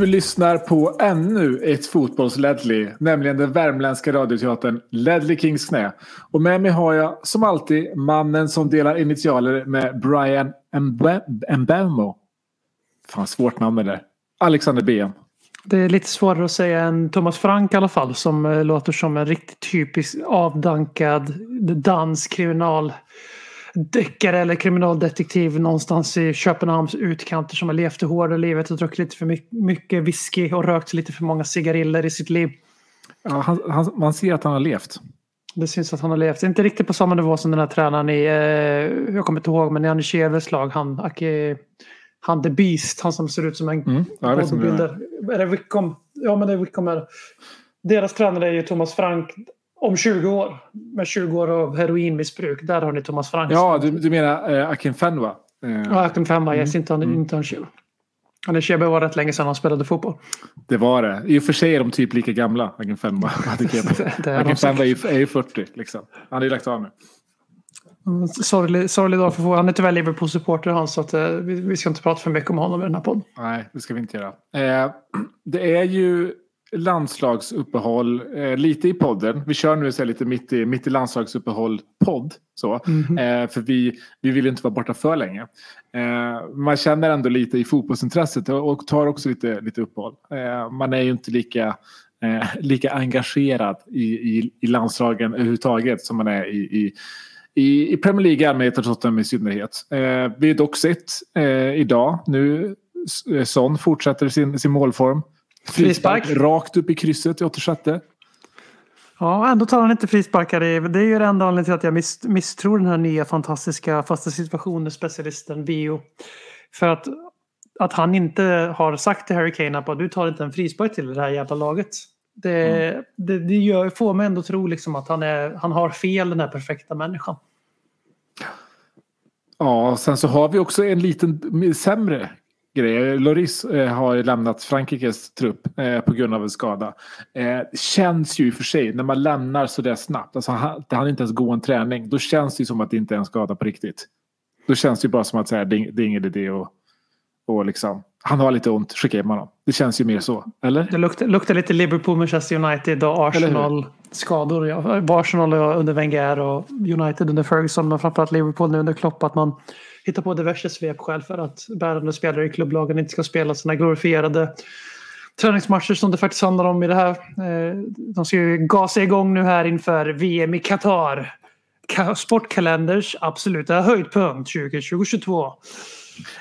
Du lyssnar på ännu ett fotbolls-Ledley, nämligen den värmländska radioteatern Ledley Kings knä. Och med mig har jag som alltid mannen som delar initialer med Brian Mbemo. Fan, svårt namn det där. Alexander BM. Det är lite svårare att säga än Thomas Frank i alla fall som eh, låter som en riktigt typisk avdankad dansk kriminal kriminaldeckare eller kriminaldetektiv någonstans i Köpenhamns utkanter som har levt det hårda livet och druckit lite för my- mycket whisky och rökt lite för många cigariller i sitt liv. Ja, han, han, man ser att han har levt. Det syns att han har levt, inte riktigt på samma nivå som den här tränaren i, eh, jag kommer inte ihåg, men i Anders lag, han, Aki, han The Beast, han som ser ut som en Mm, är. Är det Wickham? Ja, men det är Wickham. Är det. Deras tränare är ju Thomas Frank om 20 år. Med 20 år av heroinmissbruk. Där har ni Thomas Frank. Ja, du, du menar eh, Akin Fenwa? Eh, Ja, Akim Femma, yes, inte han, Mm. inte han Shebe. Anders Shebe var rätt länge sedan han spelade fotboll. Det var det. I och för sig är de typ lika gamla, Akin Fenwa. Är Akin Fenwa är ju, säkert. är ju 40. Liksom. Han har ju lagt av nu. Mm, Sorglig, sorglig dag för Han är tyvärr Liverpool-supporter han så att, eh, vi, vi ska inte prata för mycket om honom i den här podden. Nej, det ska vi inte göra. Eh, det är ju landslagsuppehåll eh, lite i podden. Vi kör nu så lite mitt i, mitt i landslagsuppehåll podd. Mhm. Eh, för vi, vi vill ju inte vara borta för länge. Eh, man känner ändå lite i fotbollsintresset och, tar också lite, lite uppehåll. Eh, man är ju inte lika, eh, lika engagerad i, i, i landslagen överhuvudtaget som man är i, i i, i Premier League i allmänhet och Tottenham i synnerhet. Eh, vi har dock sett idag nu Son fortsätter sin, sin målform. Frispark. Rakt upp i krysset i 86. Ja, ändå tar han inte frisparkar. i- Det är ju det enda anledningen till att jag miss, misstror den här nya fantastiska fasta situationer specialisten Vio. För att, att han inte har sagt till Harry Kane att du tar inte en frispark till det här jävla laget. Det, det, det gör, får mig ändå tro liksom att han, är, han har fel, den här perfekta människan. Ja, sen så har vi också en liten sämre grej. Loris eh, har lämnat Frankrikes trupp eh, på grund av en skada. Eh, känns ju i och för sig när man lämnar så där snabbt. Alltså han, han inte ens gå en träning. Då känns det ju som att det inte är en skada på riktigt. Då känns det ju bara som att här, det, det är ingen idé och, och liksom. Han har lite ont, skicka hem honom. Det känns ju mer så, eller? Det luktar, luktar lite Liverpool, Manchester United och Eller hur? Arsenal-skador. Ja. Arsenal under Wenger och United under Ferguson. Men framförallt Liverpool nu under Klopp. Att man hittar på diverse svepskäl för att bärande spelare i klubblagen inte ska spela sina glorifierade träningsmatcher som det faktiskt handlar om i det här. Eh, de ska ju gasa igång nu här inför VM i Qatar. Sportkalenders absoluta höjdpunkt 2022.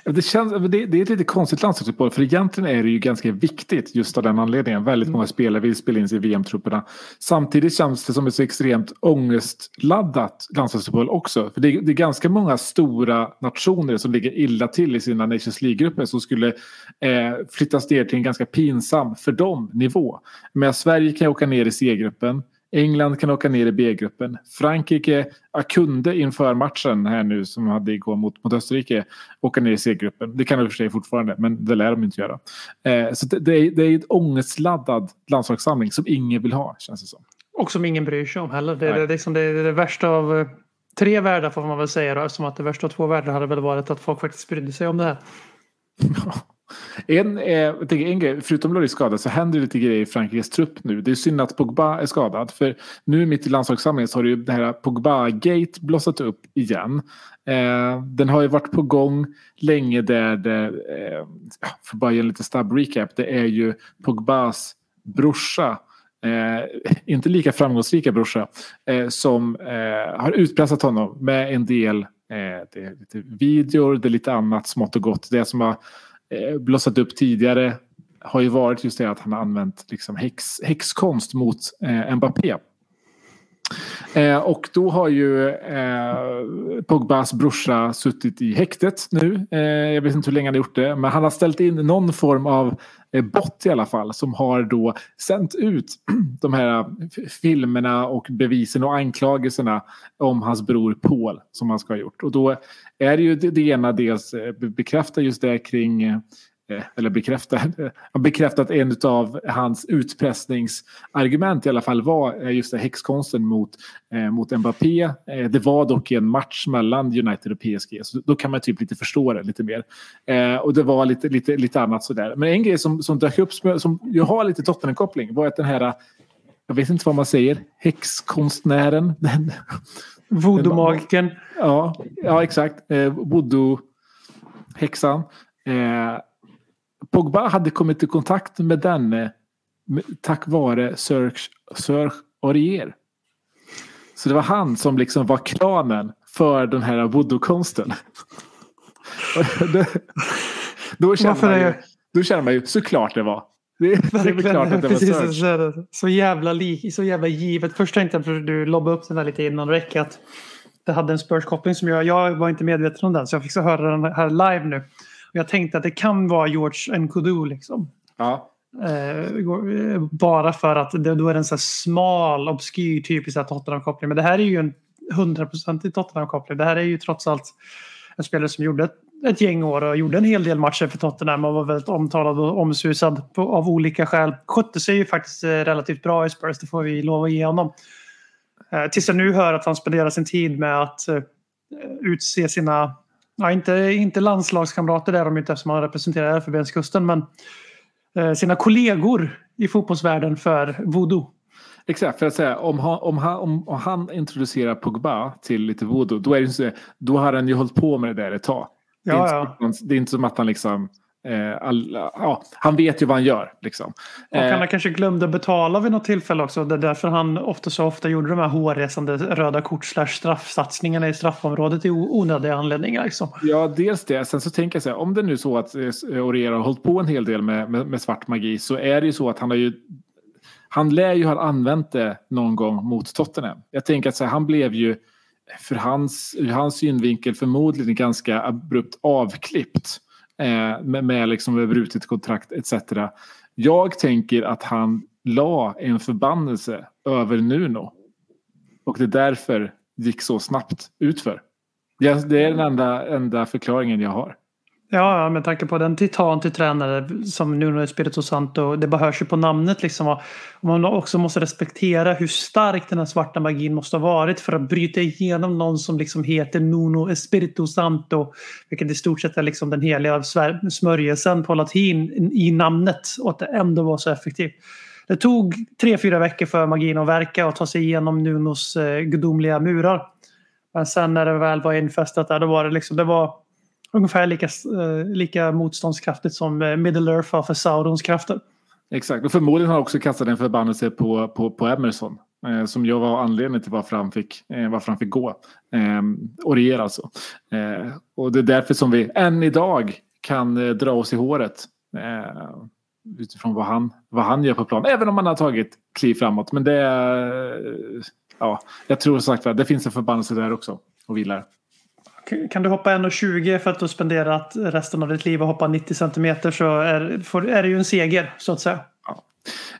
Det, känns, det, det är ett lite konstigt landslagsfotboll för egentligen är det ju ganska viktigt just av den anledningen. Väldigt många spelare vill spela in sig i VM-trupperna. Samtidigt känns det som ett så extremt ångestladdat landslagsfotboll också. För det, är- det är ganska många stora nationer som ligger illa till i sina Nations League-grupper som skulle eh, flyttas ner till en ganska pinsam, för dem, nivå. Men Sverige kan ju åka ner i C-gruppen. England kan åka ner i B-gruppen. Frankrike kunde inför matchen här nu som de hade igår mot, mot Österrike åka ner i C-gruppen. Det kan de i och för sig fortfarande, men det lär de inte göra. Eh, så det, det, är, det är ett ångestladdad landslagssamling som ingen vill ha, känns det som. Och som ingen bryr sig om heller. Det är, det, liksom det, är det värsta av eh, tre världar får man väl säga. Då, eftersom att det värsta av två världar hade väl varit att folk faktiskt brydde sig om det här. En, eh, tänker en grej, förutom Loris skada så händer det lite grejer i Frankrikes trupp nu. Det är synd att Pogba är skadad. För nu mitt i landslagssamlingen så har det ju det här Pogba-gate blossat upp igen. Eh, den har ju varit på gång länge där det, eh, för bara ge en lite snabb recap, det är ju Pogbas brorsa Eh, inte lika framgångsrika brorsa eh, som eh, har utpressat honom med en del eh, det är lite videor, det är lite annat smått och gott. Det som har eh, blossat upp tidigare har ju varit just det att han har använt liksom häx, häxkonst mot eh, Mbappé. Eh, och då har ju eh, Pogbas brorsa suttit i häktet nu. Eh, jag vet inte hur länge han har gjort det. Men han har ställt in någon form av Eh, bot i alla fall. Som har då sänt ut de här eh, filmerna och bevisen och anklagelserna om hans bror Paul. Som han ska ha gjort. Och då är det ju det, ena dels eh, bekräftar just det kring eller bekräftar, har bekräftat en av hans utpressningsargument i alla fall var eh, just det häxkonsten mot, eh, mot Mbappé. Eh, det var dock en match mellan United och PSG så då kan man typ lite förstå det lite mer. Eh, och det var lite, lite, lite annat sådär. Men en grej som, som dök upp som, ju har lite Tottenham-koppling var att den här jag vet inte vad man säger, häxkonstnären. Den, Voodoo-magikern. Ja, ja exakt. Eh, Voodoo-häxan. Eh, Pogba hade kommit i kontakt med denne tack vare Serge, Serge Aurier. Så det var han som liksom var kranen för den här voodoo-konsten. Då, känner man ju, jag- då känner man ju såklart det var. Det, det är väl klart att det var Precis, Serge. så, jävla lik, så jävla givet. Först tänkte jag, för du lobbade upp den här lite innan räck, att det hade en Spurs-koppling som jag, jag var inte medveten om den. Så jag fick så höra den här live nu. Och jag tänkte att det kan vara George Nkodu liksom. Ja. Eh, eh, bara för att det, då är det en så smal, obskyr typisk Tottenham-koppling. Men det här är ju en hundraprocentig Tottenham-koppling. Det här är ju trots allt en spelare som gjorde ett, ett gäng år och gjorde en hel del matcher för Tottenham och var väldigt omtalad och omsusad på, av olika skäl. Skötte sig ju faktiskt eh, relativt bra i Spurs, det får vi lov att ge honom. Eh, tills jag nu hör att han spenderar sin tid med att eh, utse sina, ja, inte, inte landslagskamrater där de inte eftersom han representerar Elfenbenskusten, men eh, sina kollegor i fotbollsvärlden för voodoo. Exakt, för att säga om han, om han, om, han introducerar Pogba till lite voodoo då, är det då har han ju hållit på med det där ett tag. Det är, Ja, inte, det är inte som att han liksom eh, all, ja, han vet ju vad han gör. Liksom. Och Eh, han kanske glömde betala vid något tillfälle också. Det är därför han ofta så ofta gjorde de här hårresande röda kort slash straffsatsningarna i straffområdet i onödiga anledningar. Liksom. Ja, dels det. Sen så tänker jag så här, om det nu är så att eh, Aurier har hållit på en hel del med, med, med svart magi så är det ju så att han har ju han lär ju ha använt det någon gång mot Tottenham. Jag tänker att så här, han blev ju för hans, ur hans synvinkel förmodligen ganska abrupt avklippt eh, med, med liksom brutet kontrakt etc. Jag tänker att han la en förbannelse över Nuno. Och det är därför gick så snabbt utför. Det är den enda, enda förklaringen jag har. Ja, ja, med tanke på den titan till tränare som Nuno Espirito Santo. Det bara hörs ju på namnet liksom. Och man också måste respektera hur stark den här svarta magin måste ha varit för att bryta igenom någon som liksom heter Nuno Espirito Santo. Vilket i stort sett är liksom den heliga smörjelsen på latin i namnet. Och att det ändå var så effektivt. Det tog tre, fyra veckor för magin att verka och ta sig igenom Nunos eh, gudomliga murar. Men sen när det väl var infästat där, då var det liksom, det var ungefär lika, eh, lika motståndskraftigt som eh, Middle Earth var för Saurons krafter. Exakt, och förmodligen har han också kastat en förbannelse på, på, på Emerson. Eh, som jag var anledningen till varför han fick, eh, varför han fick gå. Eh, regera alltså. Eh, och det är därför som vi än idag kan eh, dra oss i håret. Eh, utifrån vad han, vad han gör på plan. Även om han har tagit kliv framåt. Men det är... eh, Ja, jag tror sagt att det finns en förbannelse där också. Och vilar. Kan du hoppa 1,20 för att du spenderat resten av ditt liv och hoppa 90 centimeter så är, får, är det ju en seger så att säga.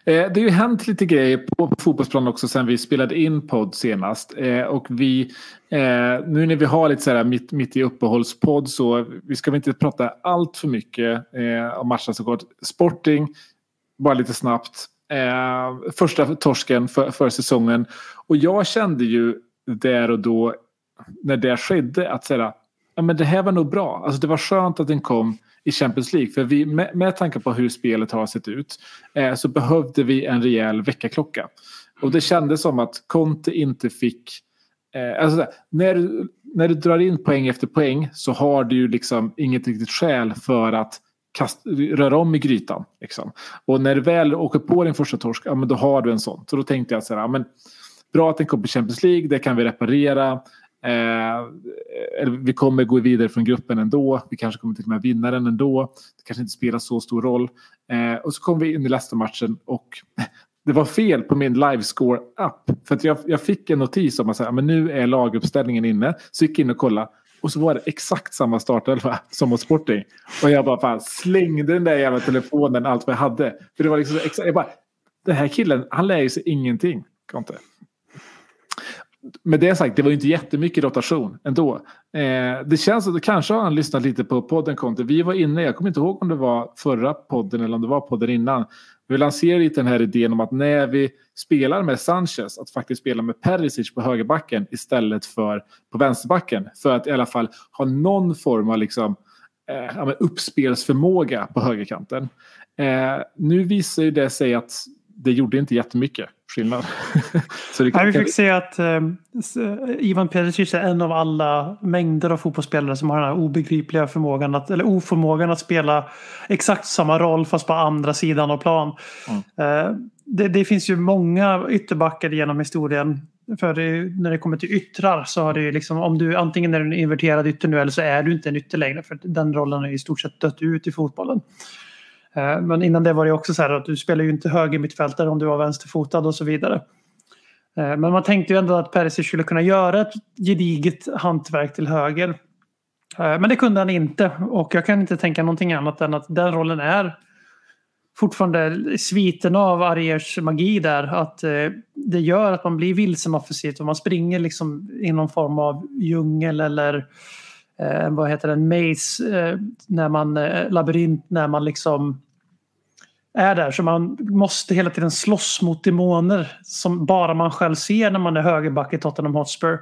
Eh, Det har ju hänt lite grejer på fotbollsplanen också sen vi spelade in podd senast. Eh, Och vi, eh, nu när vi har lite så här mitt, mitt i uppehållspodd så vi ska väl inte prata allt för mycket eh, om matchen så kort. Sporting, bara lite snabbt. Eh, första torsken för, för säsongen. Och jag kände ju där och då när det skedde att säga, ja, men det här var nog bra. Alltså det var skönt att den kom i Champions League. För vi, med, med tanke på hur spelet har sett ut eh, så behövde vi en rejäl väckarklocka. Och det kändes som att Conte inte fick... Eh, alltså, när, du- när du drar in poäng efter poäng så har du ju liksom inget riktigt skäl för att kast, röra om i grytan. Liksom. Och när du väl åker på din första torsk, ja, men då har du en sån. Så då tänkte jag så här, ja, men bra att den kom på Champions League, det kan vi reparera. Eh, eller vi kommer gå vidare från gruppen ändå. Vi kanske kommer till och med vinna den ändå. Det kanske inte spelar så stor roll. Eh, och så kom vi in i nästa matchen och det var fel på min livescore-app. För att jag, jag fick en notis om att säga, men nu är laguppställningen inne. Så gick jag in och kollade. Och så var det exakt samma startelva som mot Sporting. Och jag bara fan, slängde den där jävla telefonen allt vad jag hade. För det var liksom exakt, jag bara, den här killen, han lär ju sig ingenting. Conte. Med det sagt, det var ju inte jättemycket rotation ändå. Eh, det känns att kanske har han lyssnat lite på podden Conte. Vi var inne, jag kommer inte ihåg om det var förra podden eller om det var podden innan. Vi lanserade lite den här idén om att när vi spelar med Sanchez, att faktiskt spela med Perisic på högerbacken istället för på vänsterbacken. För att i alla fall ha någon form av liksom, eh, uppspelsförmåga på högerkanten. Eh, nu visar ju det sig att det gjorde inte jättemycket skillnad. Så det kan, vi fick se att eh, Ivan Perisic är en av alla mängder av fotbollsspelare som har den här obegripliga förmågan att, eller oförmågan att spela exakt samma roll fast på andra sidan av plan. Mm. Eh, det, det, finns ju många ytterbackar genom historien. För det, när det kommer till yttrar så har det ju liksom om du antingen är en inverterad ytter nu eller så är du inte en ytter längre för den rollen är i stort sett dött ut i fotbollen. Eh, men innan det var det också så här att du spelar ju inte höger mittfältare om du var vänsterfotad och så vidare. Eh, men man tänkte ju ändå att Perisic skulle kunna göra ett gediget hantverk till höger. Eh, men det kunde han inte och jag kan inte tänka någonting annat än att den rollen är fortfarande sviten av Ariers magi där. Att det gör att man blir vilsen offensivt och man springer liksom i någon form av djungel eller Eh, vad heter den, maze, maze när man eh, labyrint när man liksom är där. Så man måste hela tiden slåss mot demoner som bara man själv ser när man är högerback i Tottenham Hotspur.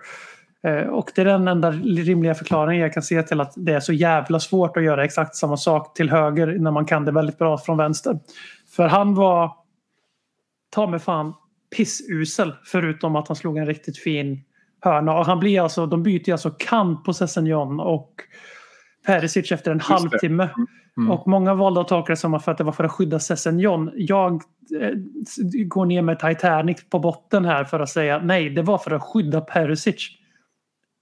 Eh, och det är den enda rimliga förklaringen jag kan se till att det är så jävla svårt att göra exakt samma sak till höger när man kan det väldigt bra från vänster. För han var ta mig fan pissusel förutom att han slog en riktigt fin hörna. Och han blir alltså, de byter alltså kant på Sessignon och Perisic efter en halvtimme. Mm. Och många valde att tolka det som att det var för att skydda Sessignon. Jag eh, går ner med Titanic på botten här för att säga nej, det var för att skydda Perisic.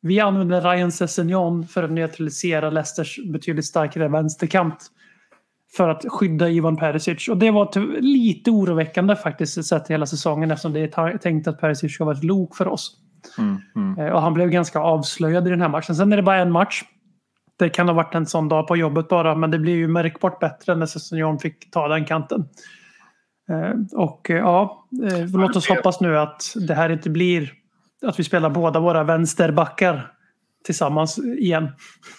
Vi använde Ryan Sessignon för att neutralisera Leicesters betydligt starkare vänsterkant. För att skydda Ivan Perisic. Och det var lite oroväckande faktiskt sett hela säsongen eftersom det är tänkt att Perisic ska vara ett lok för oss. Mm, mm. Eh, och han blev ganska avslöjad i den här matchen. Sen är det bara en match det kan ha varit en sån dag på jobbet bara men det blir ju märkbart bättre när Sessignon fick ta den kanten. Eh, och eh, ja, låt oss hoppas nu att det här inte blir att vi spelar båda våra vänsterbackar tillsammans igen.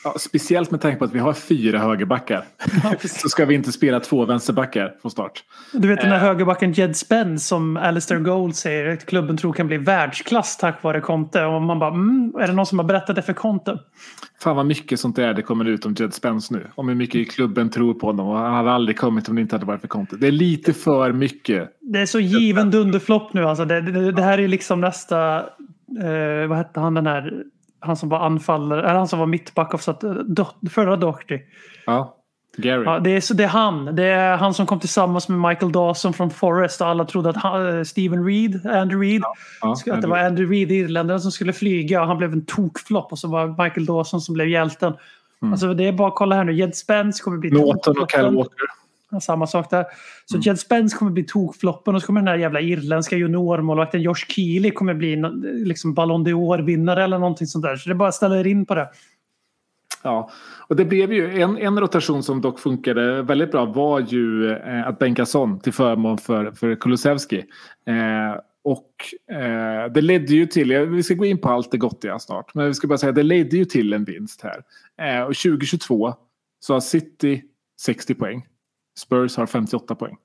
Ja, speciellt med tanke på att vi har fyra högerbackar. Ja, så ska vi inte spela två vänsterbackar från start. Du vet den här eh. högerbacken Jed Spence som Alistair Gold säger att klubben tror kan bli världsklass tack vare Conte. Och man bara, mm, är det någon som har berättat det för Conte? Fan vad mycket sånt är det kommer ut om Jed Spence nu. Om hur mycket klubben tror på honom. Och han hade aldrig kommit om det inte hade varit för Conte. Det är lite för mycket. Det är så given dunderflopp nu alltså. Det, det, det här är liksom nästa, eh, vad hette han den här han som var anfallare, eller han som var mittback och satt, förra Doherty. Ja, Gary. Ja, det, är, det är han. Det är han som kom tillsammans med Michael Dawson från Forest och alla trodde att han, eh, Steven Reed, Andrew Reed, ja, ja, att det var Andrew Reed, irländaren som skulle flyga och han blev en tokflopp och så var Michael Dawson som blev hjälten. Mm. Alltså det är bara att kolla här nu. Jed Spence kommer bli Norton och Kyle Walker. Samma sak där. Så mm. Jed Spence kommer bli tokfloppen och så kommer den här jävla irländska juniormålvakten Josh Keely kommer bli liksom Ballon d'Or-vinnare eller någonting sånt där. Så det bara att ställa er in på det. Ja, och det blev ju en, en rotation som dock funkade väldigt bra var ju eh, att bänka Son till förmån för, för Kulusevski. Eh, och eh, det ledde ju till, vi ska gå in på allt det gottiga snart, men vi ska bara säga det ledde ju till en vinst här. Eh, och 2022 så har City 60 poäng. Spurs har 58 poäng.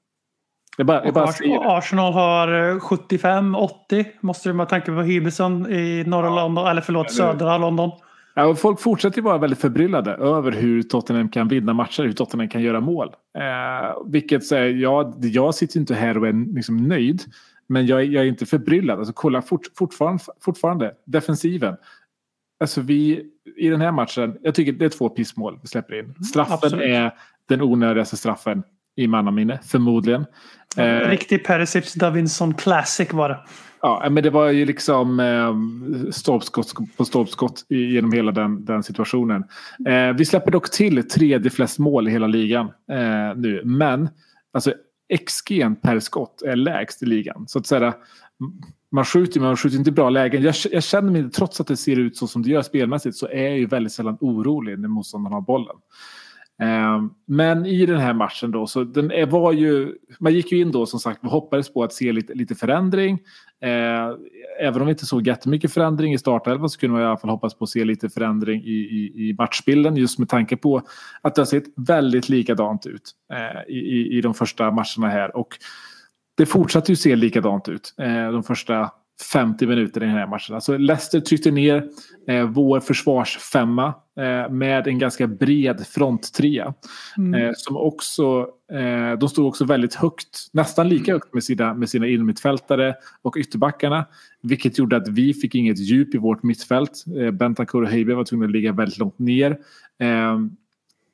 Det bara, det bara Arsenal har 75-80 eh, måste du med tanke på Hybison i norra ja. London, eller förlåt södra London. Ja, folk fortsätter vara väldigt förbryllade över hur Tottenham kan vinna matcher, hur Tottenham kan göra mål. Eh, vilket säger, ja, jag sitter inte här och är liksom nöjd. Men jag, jag är inte förbryllad. Alltså, kolla fort, fortfarande, fortfarande defensiven. Alltså vi, i den här matchen, jag tycker det är två pissmål vi släpper in. Straffen Absolut. är den onödigaste straffen i mannaminne, förmodligen. Eh, Riktig Perisic Davinson Classic var det. Ja, men det var ju liksom eh, stolpskott på stolpskott genom hela den, den situationen. Eh, vi släpper dock till tredje flest mål i hela ligan eh, nu. Men alltså XG per skott är lägst i ligan. Så att säga, man skjuter men man skjuter inte bra lägen. Jag, jag känner mig, trots att det ser ut så som det gör spelmässigt, så är jag ju väldigt sällan orolig när motståndaren har bollen. Ehm, men i den här matchen då, så den var ju, man gick ju in då som sagt och hoppades på att se lite, lite förändring. Ehm, även om vi inte såg jättemycket förändring i startelvan så kunde man i alla fall hoppas på att se lite förändring i, i, i matchbilden just med tanke på att det har sett väldigt likadant ut eh, i, i, i de första matcherna här. Och det fortsatte ju se likadant ut eh, de första 50 minuter i den här matchen. Alltså Leicester tryckte ner eh, vår försvarsfemma eh, med en ganska bred fronttrea. Mm. Eh, som också, eh, de stod också väldigt högt, nästan lika högt med sina, med sina innermittfältare och ytterbackarna. Vilket gjorde att vi fick inget djup i vårt mittfält. Eh, Bentancur och Heiberg var tvungna att ligga väldigt långt ner. Eh,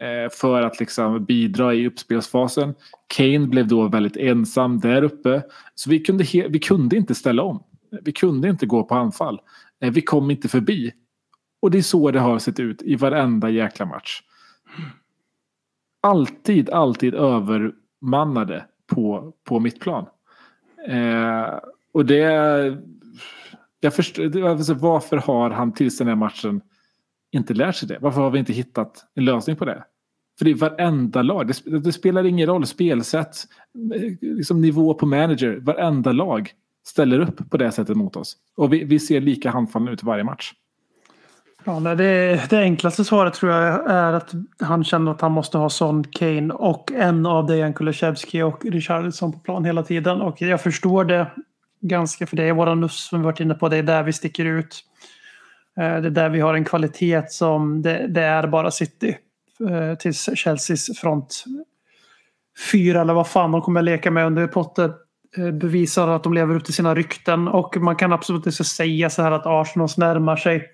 eh, för att liksom bidra i uppspelsfasen. Kane blev då väldigt ensam där uppe. Så vi kunde, vi kunde inte ställa om. Vi kunde inte gå på anfall. Eh, vi kom inte förbi. Och det är så det har sett ut i varenda jäkla match. Alltid, alltid övermannade på, på mittplan. Eh, och det... Jag förstår, alltså, varför har han tills den här matchen inte lärt sig det? Varför har vi inte hittat en lösning på det? För det är varenda lag. Det, det spelar ingen roll spelsätt, liksom nivå på manager. Varenda lag ställer upp på det sättet mot oss. Och vi, vi ser lika handfallna ut varje match. Ja, det, det enklaste svaret tror jag är att han känner att han måste ha Son, Kane och en av Dejan Kulusevski och Richarlison på plan hela tiden. Och jag förstår det ganska, för det är våra nuss som vi varit inne på. Det är där vi sticker ut. Eh, det är där vi har en kvalitet som det, det är bara City. Eh, tills Chelseas front fyra eller vad fan de kommer att leka med under Potter Eh, bevisar att de lever upp till sina rykten. Och man kan absolut inte säga så här att Arsenal närmar sig.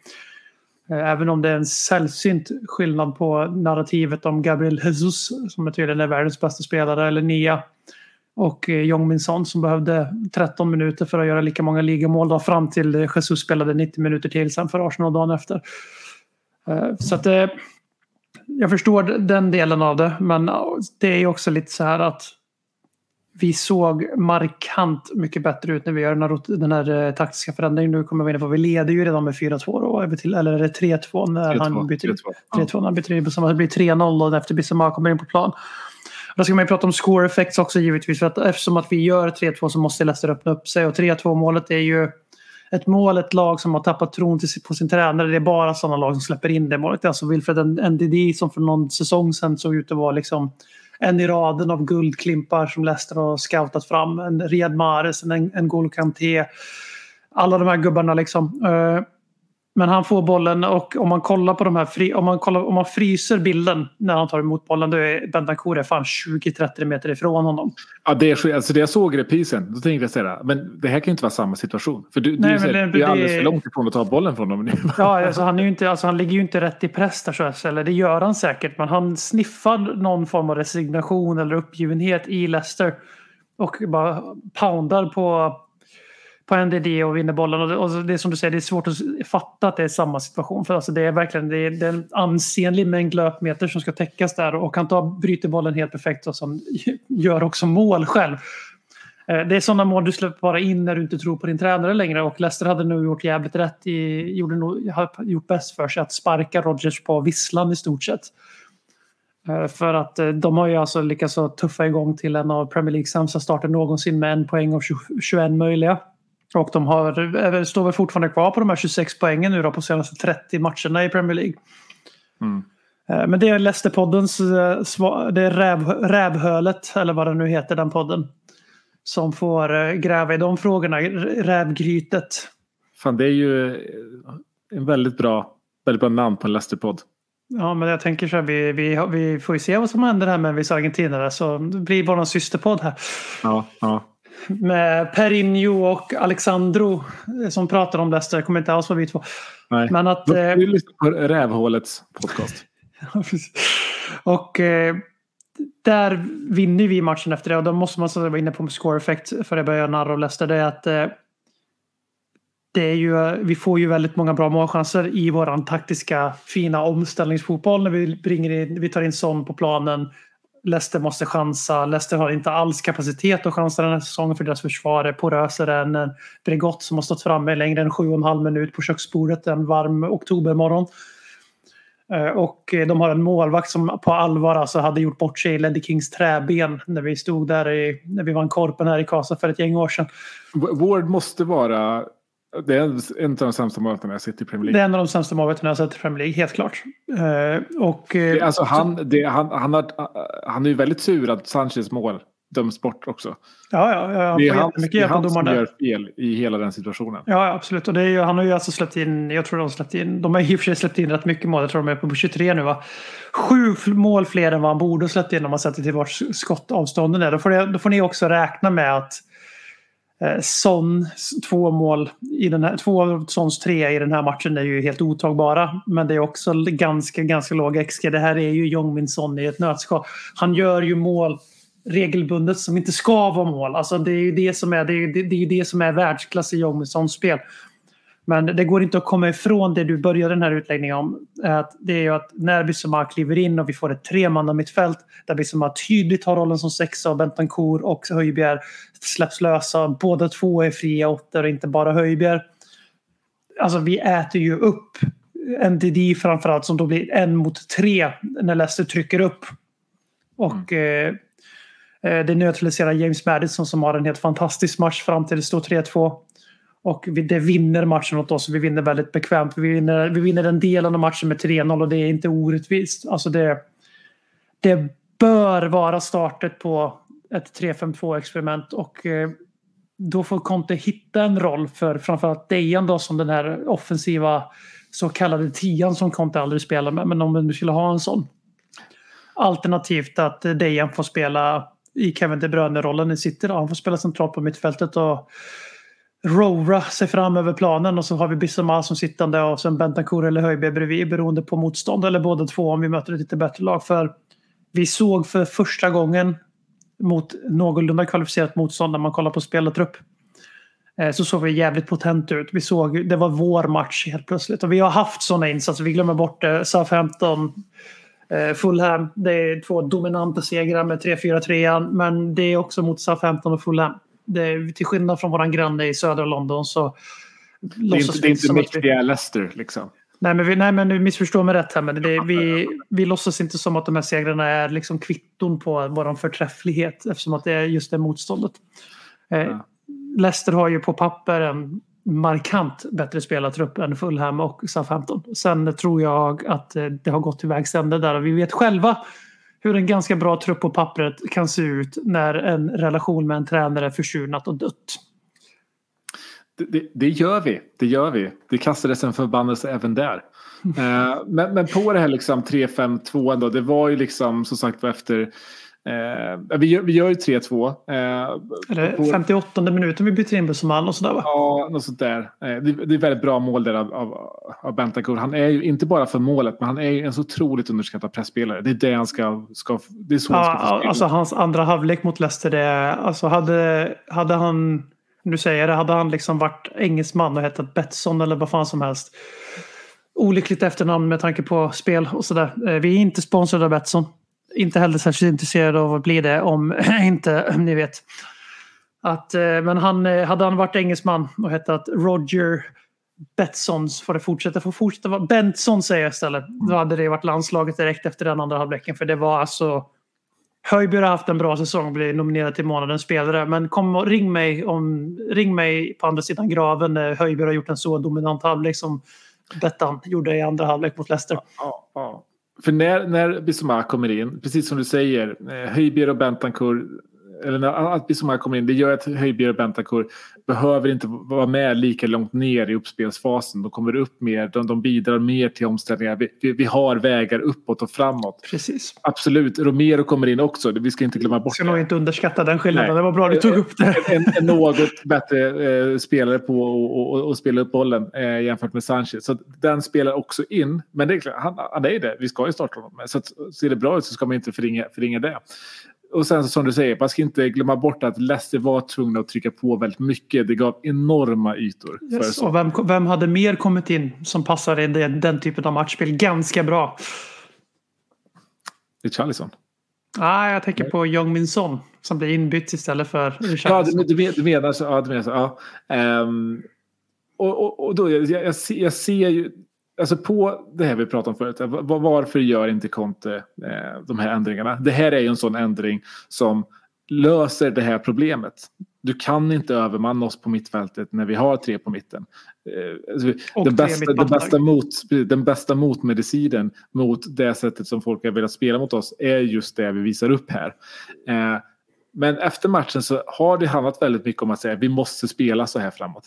Eh, även om det är en sällsynt skillnad på narrativet om Gabriel Jesus som är tydligen är världens bästa spelare eller Nia. Och eh, Jong Min Son som behövde 13 minuter för att göra lika många ligamål då, fram till Jesus spelade 90 minuter till sen för Arsenal dagen efter. Så att jag förstår den delen av det men det är ju också lite så här att vi såg markant mycket bättre ut när vi gör den här, den här eh, taktiska förändringen. Nu kommer vi in på vi leder ju redan med 4-2 då, är vi till, eller är det 3-2 när han byter 3-2. 3-2 när han byter in på samma. Det blir 3-0 då efter Bissoma kommer in på plan. Då ska man ju prata om score effects också givetvis. För att eftersom att vi gör 3-2 så måste Leicester öppna upp sig. Och 3-2 målet är ju ett mål, ett lag som har tappat tron på sin tränare. Det är bara sådana lag som släpper in det målet. Alltså Wilfred NDD som för någon säsong sedan såg ut att vara liksom en i raden av guldklimpar som Leicester har scoutat fram. En Riyad Mahrez, en N'Golo Kanté. Alla de här gubbarna liksom. Eh, men han får bollen och om man kollar på de här fri, om man, kollar, om man fryser bilden när han tar emot bollen då är Bentancur fan 20-30 meter ifrån honom. Ja, det, är, så- alltså det jag såg reprisen, då tänkte jag säga men det här kan ju inte vara samma situation. För du, Nej, du, men säger, det- du är alldeles för långt ifrån att ta bollen från dem. Ja, alltså han, är inte, alltså han ligger ju inte rätt i press där eller det gör han säkert. Men han sniffar någon form av resignation eller uppgivenhet i Leicester. Och bara poundar på, på NDD och vinner bollen. Och det, och det är som du säger, det är svårt att fatta att det är samma situation. För alltså det är verkligen det är, det är en ansenlig mängd löpmeter som ska täckas där. Och han tar, bryter bollen helt perfekt och som gör också mål själv. Eh, det är sådana mål du släpper bara in när du inte tror på din tränare längre och Leicester hade nog gjort jävligt rätt i, gjorde nog, gjort bäst för sig att sparka Rodgers på visslan i stort sett. Eh, för att eh, de har ju alltså lyckats tuffa igång till en av Premier Leagues sämsta starter någonsin med en poäng av 21 möjliga. Och de har, står väl fortfarande kvar på de här 26 poängen nu då på senaste 30 matcherna i Premier League. Mm. Eh, Men det är Leicester-poddens, eh, det är räv, rävhölet, eller vad det nu heter, den podden. Som får eh, gräva i de frågorna, rävgrytet. Fan, det är ju en väldigt bra, väldigt bra namn på en Leicester-podd. Ja, men jag tänker så här, vi, vi, vi får ju se vad som händer här med vissa argentinare. Så det blir bara en systerpodd här. Ja, ja. Med Perinho och Alexandro eh, som pratar om Leicester. Jag kommer inte alls vara vi två. Nej. Men att... Då eh, får vi lyssna på Rävhålets podcast. och eh, där vinner vi matchen efter det. Och då måste man vara inne på score effect för att börja narr av Leicester. Det är att eh, det är ju, vi får ju väldigt många bra målchanser i våran taktiska fina omställningsfotboll när vi, bringar in, vi tar in Son på planen. Leicester måste chansa. Leicester har inte alls kapacitet att chansa den här säsongen för deras försvar är porösare än en Bregott som har stått framme längre än sju och en halv minut på köksbordet en varm oktobermorgon. Eh, och eh, de har en målvakt som på allvar alltså hade gjort bort sig i Leddy Kings träben när vi stod där i, när vi vann Korpen här i Kasa för ett gäng år sedan. Ward måste vara... Det är en av de sämsta målvakterna jag sett i Premier Det League. är en av de sämsta målvakterna jag sett i Premier League, helt klart. Eh, Och, eh, Det, alltså han, det, han, han, har, han är ju väldigt sur att Sanchez mål döms bort också. ja, ja, ja, Det är han, det är han som gör fel i hela den situationen. Ja, ja, absolut. Och det är ju, han har ju alltså släppt in, jag tror de har släppt in, de har i och för sig släppt in rätt mycket mål. Jag tror de är på 23 nu va. Sju mål fler än vad han borde ha släppt in om man sätter till vart skottavstånden är. Då får, det, då får ni också räkna med att Eh, Son, två mål i den här, två av Sons tre i den här matchen är ju helt otagbara. Men det är också ganska, ganska låg XG. Det här är ju Jongmin Son i ett nötskal. Han gör ju mål regelbundet som inte ska vara mål. Alltså det är ju det som är, det är, ju- det, det är ju det som är världsklass i Jongminsons spel. Men det går inte att komma ifrån det du började den här utläggningen om. Att det är ju att när Bissoma kliver in och vi får ett tremanna mittfält där Bissoma tydligt har rollen som sexa och Bentancourt och Höjbjerg släpps lösa. Båda två är fria åttor och inte bara Höjbjerg. Alltså vi äter ju upp NDD framförallt som då blir en mot tre när Leicester trycker upp. Och eh, eh, det neutraliserar James Madison som har en helt fantastisk match fram till det står 3-2. Och det vinner matchen åt oss. Vi vinner väldigt bekvämt. Vi vinner, vi vinner den delen av matchen med 3-0 och det är inte orättvist. Alltså det, det bör vara startet på ett 3-5-2 experiment och eh, då får Conte hitta en roll för framförallt Dejan då som den här offensiva så kallade tian som Conte aldrig spelar med. Men om vi nu skulle ha en sån. Alternativt att Dejan får spela i Kevin De Bruyne-rollen i City. Då. Han får spela centralt på mittfältet och rora sig fram över planen och så har vi Bissoma som sittande och sen Bentancourt eller Höjberg bredvid beroende på motstånd eller båda två om vi möter ett lite bättre lag. För vi såg för första gången mot någorlunda kvalificerat motstånd när man kollar på spelartrupp. Eh, så såg vi jävligt potent ut. Vi såg, det var vår match helt plötsligt. Och vi har haft sådana insatser. Vi glömmer bort det. Southampton, eh, Fulham. Det är två dominanta segrar med 3-4-3. Men det är också mot Southampton och Fulham. Det till skillnad från våran granne i södra London så Det är inte, det är inte att vi- mäktiga Leicester liksom. Nej men, vi, nej, men du missförstår mig rätt här. Men det, vi, vi låtsas inte som att de här segrarna är liksom kvitton på vår förträfflighet eftersom att det är just det motståndet. Eh, Ja. Leicester har ju på papper en markant bättre spelartrupp än Fulham och Southampton. Sen tror jag att eh, det har gått till vägs ände där och vi vet själva hur en ganska bra trupp på pappret kan se ut när en relation med en tränare är försurnat och dött. Det, det, det gör vi. Det gör vi. Det kastades en förbannelse även där. Eh, men, men på det här liksom 3-5-2 ändå. Det var ju liksom som sagt var efter. Eh, vi, gör, vi gör ju 3-2. Eh, Eller på- 58 minuten vi byter in Bussoman och sådär va? Ja, något sånt där. Eh, Det, det är väldigt bra mål där av, av, av Bentancur. Han är ju inte bara för målet, men han är ju en så otroligt underskattad pressspelare. Det är det han ska... ska det är så han ska Ja, spela. alltså hans andra halvlek mot Leicester, det, alltså hade, hade han, nu säger det, hade han liksom varit engelsman och hetat Betsson eller vad fan som helst. Olyckligt efternamn med tanke på spel och sådär. Eh, Vi är inte sponsrade av Betsson. Inte heller särskilt intresserade av att bli det om inte, ni vet. Att, eh, men han, eh, hade han varit engelsman och hetat Roger Betssons får det fortsätta. Får fortsätta vara Bentson säger jag istället. Då hade det varit landslaget direkt efter den andra halvleken. För det var alltså... Höjbjerg har haft en bra säsong och blir nominerad till månadens spelare. Men kom och ring mig, om, ring mig på andra sidan graven när Höjbjerg har gjort en så dominant halvlek som Bettan gjorde i andra halvlek mot Leicester. Ja, ja. För när, när Bissouma kommer in, precis som du säger, eh, Höjbjer och Bentancur, eller när Bissouma kommer in, det gör att Höjbjerg och Bentancur behöver inte vara med lika långt ner i uppspelsfasen. De kommer upp mer, de, de bidrar mer till omställningar. Vi, vi, vi har vägar uppåt och framåt. Precis. Absolut, Romero kommer in också, vi ska inte glömma bort Ska nog inte underskatta den skillnaden. Nej. Det var bra du tog upp det. en, en något bättre eh, spelare på att och, och spela upp bollen eh, jämfört med Sanchez. Så den spelar också in. Men det är klart, han, han är det. Vi ska ju starta honom. Så att, ser det bra ut så ska man inte förringa, förringa det. Och sen som du säger, man ska inte glömma bort att Leicester var tvungna att trycka på väldigt mycket. Det gav enorma ytor. Yes. Och vem, vem hade mer kommit in som passar i den, den typen av matchspel ganska bra? Det är Charlison. Ah, jag tänker på Jong Min Son som blir inbytt istället för Ja, du, du, men- du menar så. Ja, du menar så ja. Ehm, och, och, och då, jag, jag, ser, jag ser ju, alltså på det här vi pratade om förut, var, varför gör inte Conte eh, de här ändringarna? Det här är ju en sån ändring som löser det här problemet. Du kan inte övermanna oss på mittfältet när vi har tre på mitten. Eh, alltså, Och den, bästa, den, bästa mot, den bästa motmedicinen mot det sättet som folk har velat spela mot oss är just det vi visar upp här. Eh, men efter matchen så har det handlat väldigt mycket om att säga vi måste spela så här framåt.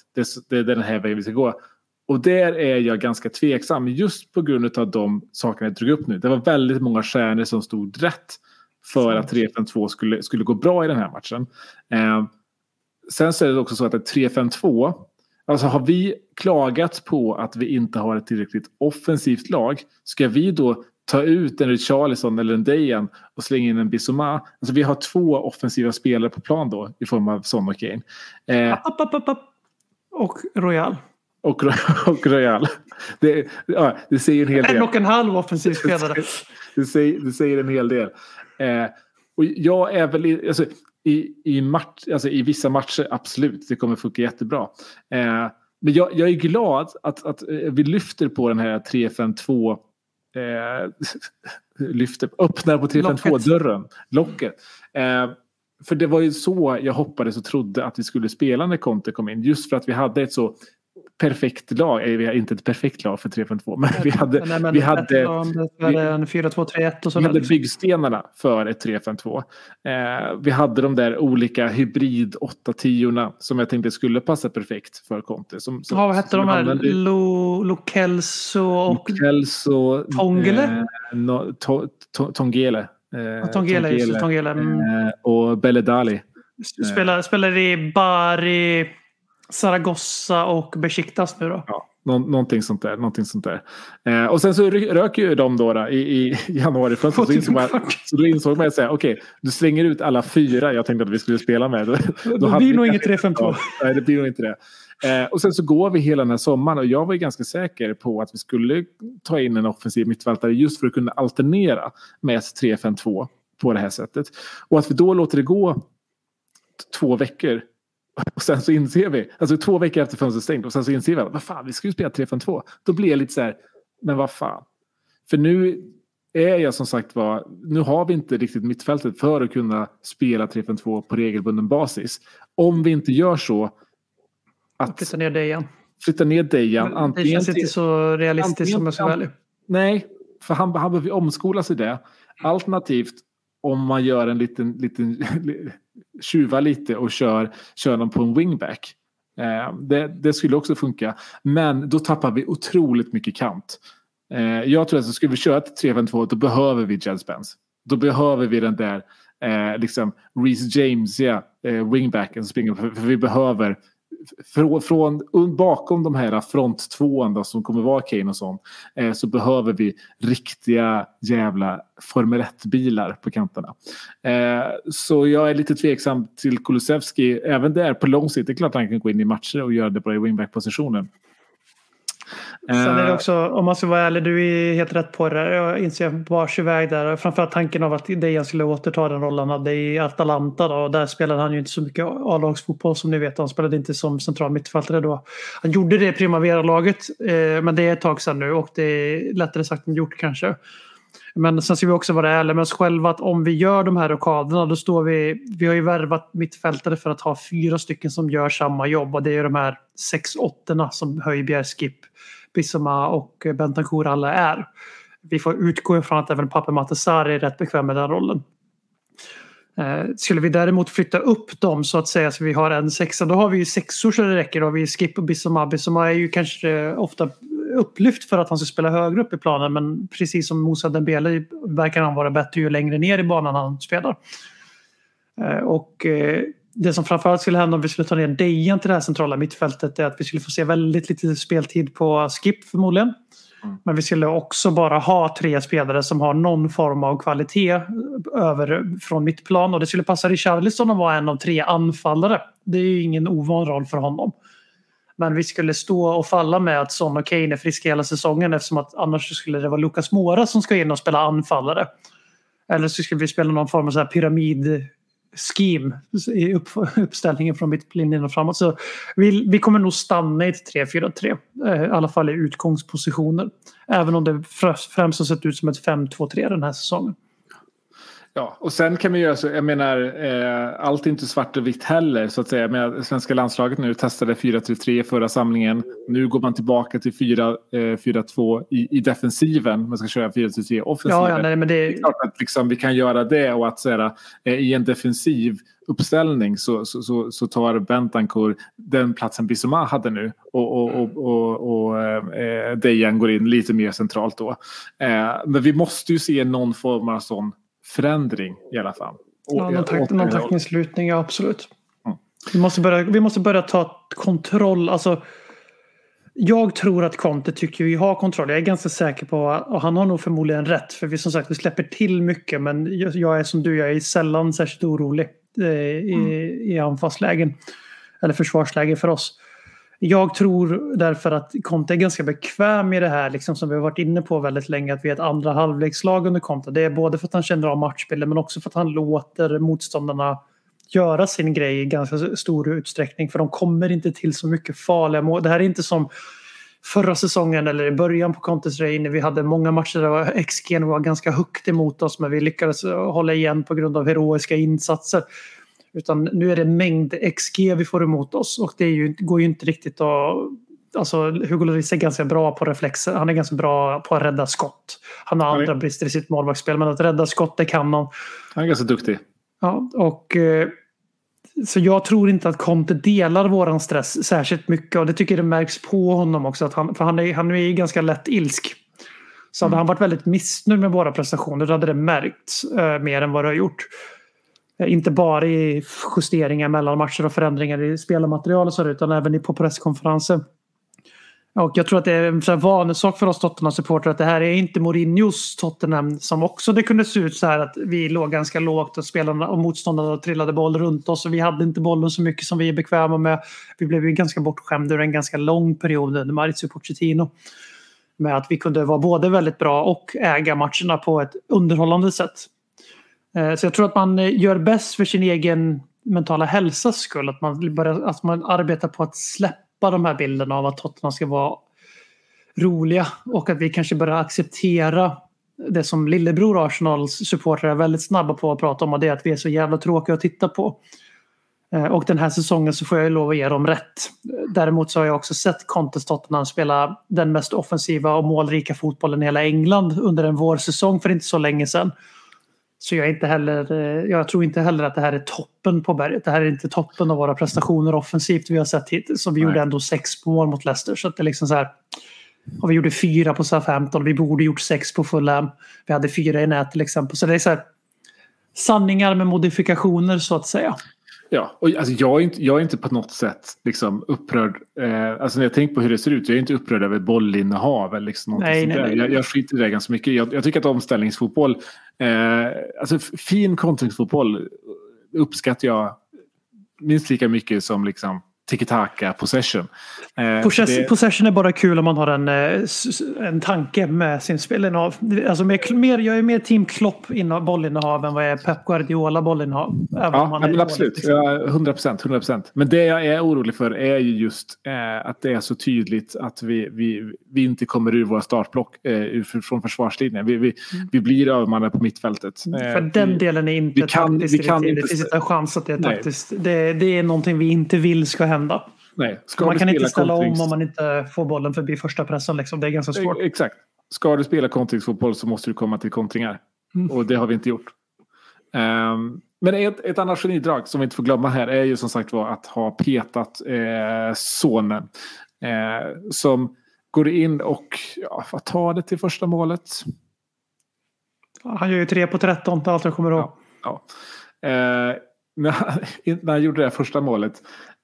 Det är den här vägen vi ska gå. Och där är jag ganska tveksam just på grund av de sakerna jag drog upp nu. Det var väldigt många stjärnor som stod rätt för att 3-5-2 skulle, skulle gå bra i den här matchen. Eh, sen så är det också så att ett 3-5-2, alltså har vi klagat på att vi inte har ett tillräckligt offensivt lag, ska vi då ta ut en Richarlison eller en Dejan och slänga in en Bissoma? Alltså vi har två offensiva spelare på plan då i form av Son och Kane. Eh, App, app, app, app. Och Royal. Och, och Royal. Det, ja, det säger en hel del. En och en halv offensiv spelare. det, säger, det säger en hel del. Eh, och jag är väl i, alltså, i, i, match, alltså, i vissa matcher, absolut, det kommer funka jättebra. Eh, men jag, jag är glad att, att eh, vi lyfter på den här 352 eh, lyfter, öppnar på 352-dörren, locket. Eh, för det var ju så jag hoppades och trodde att vi skulle spela när Conte kom in. Just för att vi hade ett så perfekt lag. Eh, Vi har inte ett perfekt lag för 352 men vi hade, Nej, men vi hade, om det är en 4-2-3-1 och vi sådär. hade liksom. byggstenarna för ett 352. Eh, vi hade de där olika hybrid 8-10 som jag tänkte skulle passa perfekt för Conte. Som, som, Ja, vad hette de här? använde- Lo, Lokelso och Kelso, Tongele? Eh, no, to, to, tongele. Eh, Tongela. Just det, Tongela. Mm. eh, och Belledali. Spelar, spelar i Bari, Zaragoza och Besiktas nu då. Ja, nå, någonting sånt där. Någonting sånt där. Eh, och sen så rök ju de då, då i, i januari. Så, så, insåg man, så då insåg man att säga, okej, du slänger ut alla fyra jag tänkte att vi skulle spela med. Då, Det blir nog inget 3-5-2. Ja, nej, det blir nog inte det. Eh, och sen så går vi hela den här sommaren och jag var ju ganska säker på att vi skulle ta in en offensiv mittfältare just för att kunna alternera med ett 3-5-2 på det här sättet. Och att vi då låter det gå två veckor och sen så inser vi, alltså två veckor efter fönstret stängt och sen så inser vi att vad fan, vi ska ju spela 3-5-2. Då blir jag lite så här, men vad fan. För nu är jag som sagt var, nu har vi inte riktigt mittfältet för att kunna spela 3-5-2 på regelbunden basis. Om vi inte gör så att Flytta ner igen. flytta ner Dejan Det antingen känns inte så realistiskt antingen- som jag ska ärlig. Nej, för han, han behöver omskolas i det. Alternativt om man gör en liten, liten tjuva lite och kör, kör dem på en wingback. Eh, det, det skulle också funka. Men då tappar vi otroligt mycket kant. Eh, jag tror att skulle vi köra ett 3-5-2 då behöver vi Jed Spence. Då behöver vi den där eh, liksom Reece James-iga eh, wingbacken som springer. För, för vi behöver från, från bakom de här fronttvåan då, som kommer vara Kane och sånt eh, så behöver vi riktiga jävla Formel 1-bilar på kanterna. Eh, så jag är lite tveksam till Kulusevski även där på lång sikt. Det är klart att han kan gå in i matcher och göra det bra i wingback-positionen. Sen är det Eh, också, om man ska vara ärlig, du är helt rätt på det. Jag inser bars iväg där. Framförallt tanken av att Dejan skulle återta den rollen han hade i Atalanta. Då. Och där spelade han ju inte så mycket A-lagsfotboll som ni vet. Han spelade inte som central mittfältare då. Han gjorde det i Primavera-laget, eh, men det är ett tag sedan nu och det är lättare sagt än gjort kanske. Men sen ska vi också vara ärliga med oss själva att om vi gör de här rockaderna då står vi... Vi har ju värvat mittfältare för att ha fyra stycken som gör samma jobb och det är ju de här sex åttorna som Höjbjerg, Skip, Bissoma och Bentancur alla är. Vi får utgå ifrån att även Pape Matasari är rätt bekväm med den rollen. Eh, Skulle vi däremot flytta upp dem så att säga så vi har en sexa då har vi ju sexor så det räcker. Då har vi Skip och Bissoma. Bissoma är ju kanske ofta upplyft för att han ska spela högre upp i planen men precis som Moussa Dembele verkar han vara bättre ju längre ner i banan han spelar. Eh, Och eh, det som framförallt skulle hända om vi skulle ta ner Dejan till det här centrala mittfältet är att vi skulle få se väldigt lite speltid på Skip förmodligen. Men vi skulle också bara ha tre spelare som har någon form av kvalitet över från mittplan och det skulle passa Richarlison att vara en av tre anfallare. Det är ju ingen ovan roll för honom. Men vi skulle stå och falla med att Son och Kane är friska hela säsongen eftersom att annars skulle det vara Lucas Moura som ska in och spela anfallare. Eller så skulle vi spela någon form av så här pyramid scheme i upp, uppställningen från mittlinjen och framåt. Så vi, vi kommer nog stanna i ett 3-4-3. eh, I alla fall i utgångspositioner. Även om det främst har sett ut som ett 5-2-3 den här säsongen. Ja, och sen kan vi göra så, jag menar, eh, allt är inte svart och vitt heller så att säga. Men svenska landslaget nu testade 4-3-3 förra samlingen. Nu går man tillbaka till 4, eh, 4-2 i, i defensiven. Man ska köra 4-3 offensiven. Ja, ja nej, men Det det, är klart att liksom, vi kan göra det och att här, eh, i en defensiv uppställning så, så, så, så tar Bentancourt den platsen Bissoma hade nu och, och, och, och, och eh, Dejan går in lite mer centralt då. Eh, men vi måste ju se någon form av sån förändring i alla fall. Och- ja, någon, tak, och- någon tackningslutning, ja absolut. Mm. Vi, måste börja, vi måste börja ta kontroll. Alltså, jag tror att Conte tycker vi har kontroll. Jag är ganska säker på, och han har nog förmodligen rätt, för vi som sagt vi släpper till mycket men jag, är som du, jag är sällan särskilt orolig eh, i, i anfallslägen. Eller försvarslägen för oss. Jag tror därför att Conte är ganska bekväm i det här, liksom som vi har varit inne på väldigt länge, att vi är ett andra halvlekslag under Conte. Det är både för att han känner av matchbilden men också för att han låter motståndarna göra sin grej i ganska stor utsträckning. För de kommer inte till så mycket farliga mål. Det här är inte som förra säsongen eller i början på Contes reign vi hade många matcher där XG var ganska högt emot oss men vi lyckades hålla igen på grund av heroiska insatser. Utan nu är det mängd XG vi får emot oss och det ju, går ju inte riktigt att... Alltså Hugo Lloris är ganska bra på reflexer. Han är ganska bra på att rädda skott. Han har andra brister i sitt målvaktsspel men att rädda skott det kan han. Han är ganska duktig. Ja, och, eh, så jag tror inte att Conte delar våran stress särskilt mycket och det tycker jag det märks på honom också. Att han, för han är, han är ju ganska lätt ilsk. Så hade han varit väldigt missnöjd med våra prestationer då hade det märkts eh, mer än vad det har gjort. Eh, inte bara i justeringar mellan matcher och förändringar i spelarmaterial och så utan även i- på presskonferenser. Och jag tror att det är en vanesak för oss Tottenham-supportrar att det här är inte Mourinhos Tottenham som också det kunde se ut så här att vi låg ganska lågt och spelarna och motståndarna trillade boll runt oss och vi hade inte bollen så mycket som vi är bekväma med. Vi blev ju ganska bortskämda under en ganska lång period under Maurizio Pochettino. Med att vi kunde vara både väldigt bra och äga matcherna på ett underhållande sätt. Eh, så jag tror att man eh, gör bäst för sin egen mentala hälsas skull. Att man, börjar, att man arbetar på att släppa de här bilderna av att Tottenham ska vara roliga och att vi kanske börjar acceptera det som lillebror Arsenals supportrar är väldigt snabba på att prata om och det är att vi är så jävla tråkiga att titta på. Eh, och den här säsongen så får jag ju lov att ge dem rätt. Däremot så har jag också sett Contes Tottenham spela den mest offensiva och målrika fotbollen i hela England under en vårsäsong för inte så länge sedan. Så jag, är inte heller, eh, jag tror inte heller att det här är toppen på berget. Det här är inte toppen av våra prestationer offensivt vi har sett hittills. Så vi Nej. gjorde ändå sex mål mot Leicester. Så att det är liksom så här, och vi gjorde fyra på Southampton. Vi borde gjort sex på Fulham. Vi hade fyra i nät till exempel. Så det är så här, sanningar med modifikationer så att säga. Ja, och alltså jag, är inte, jag är inte på något sätt liksom upprörd. Eh, alltså när jag tänker på hur det ser ut. Jag är inte upprörd över bollinnehav. Eller liksom Nej, nej, nej. Jag, jag skiter i det ganska mycket. Jag, jag tycker att omställningsfotboll, eh, alltså fin kontringsfotboll uppskattar jag minst lika mycket som liksom tiki-taka possession. Eh, Possess, det- Possession är bara kul om man har en, eh, en tanke med sin spelinnehav. Alltså mer, mer, jag är mer team Klopp innehav, bollinnehav än vad jag är Pep Guardiola bollinnehav. Ja, men absolut. liksom. Ja, 100 procent. 100 procent. Men det jag är orolig för är ju just eh, att det är så tydligt att vi, vi, vi inte kommer ur våra startblock eh, från försvarslinjen. Vi, vi, vi blir övermannade på mittfältet. Eh, Mm. För den vi, delen är inte vi kan- taktiskt vi kan inte Det finns inte en chans att det är taktiskt. Det, det är någonting vi inte vill ska hända. Nej, ska Man kan inte ställa kontrings- om om man inte får bollen förbi första pressen. Liksom. Det är ganska svårt. Exakt. Ska du spela kontringsfotboll så måste du komma till kontringar. Mm. Och det har vi inte gjort. Ehm, men ett, ett annat genidrag som vi inte får glömma här är ju som sagt var att ha petat eh, sonen. Eh, som går in och ja, vad tar det till första målet? Han gör ju 3 på 13, det är allt jag kommer ihåg. Ja. Eh, när, han, när han gjorde det första målet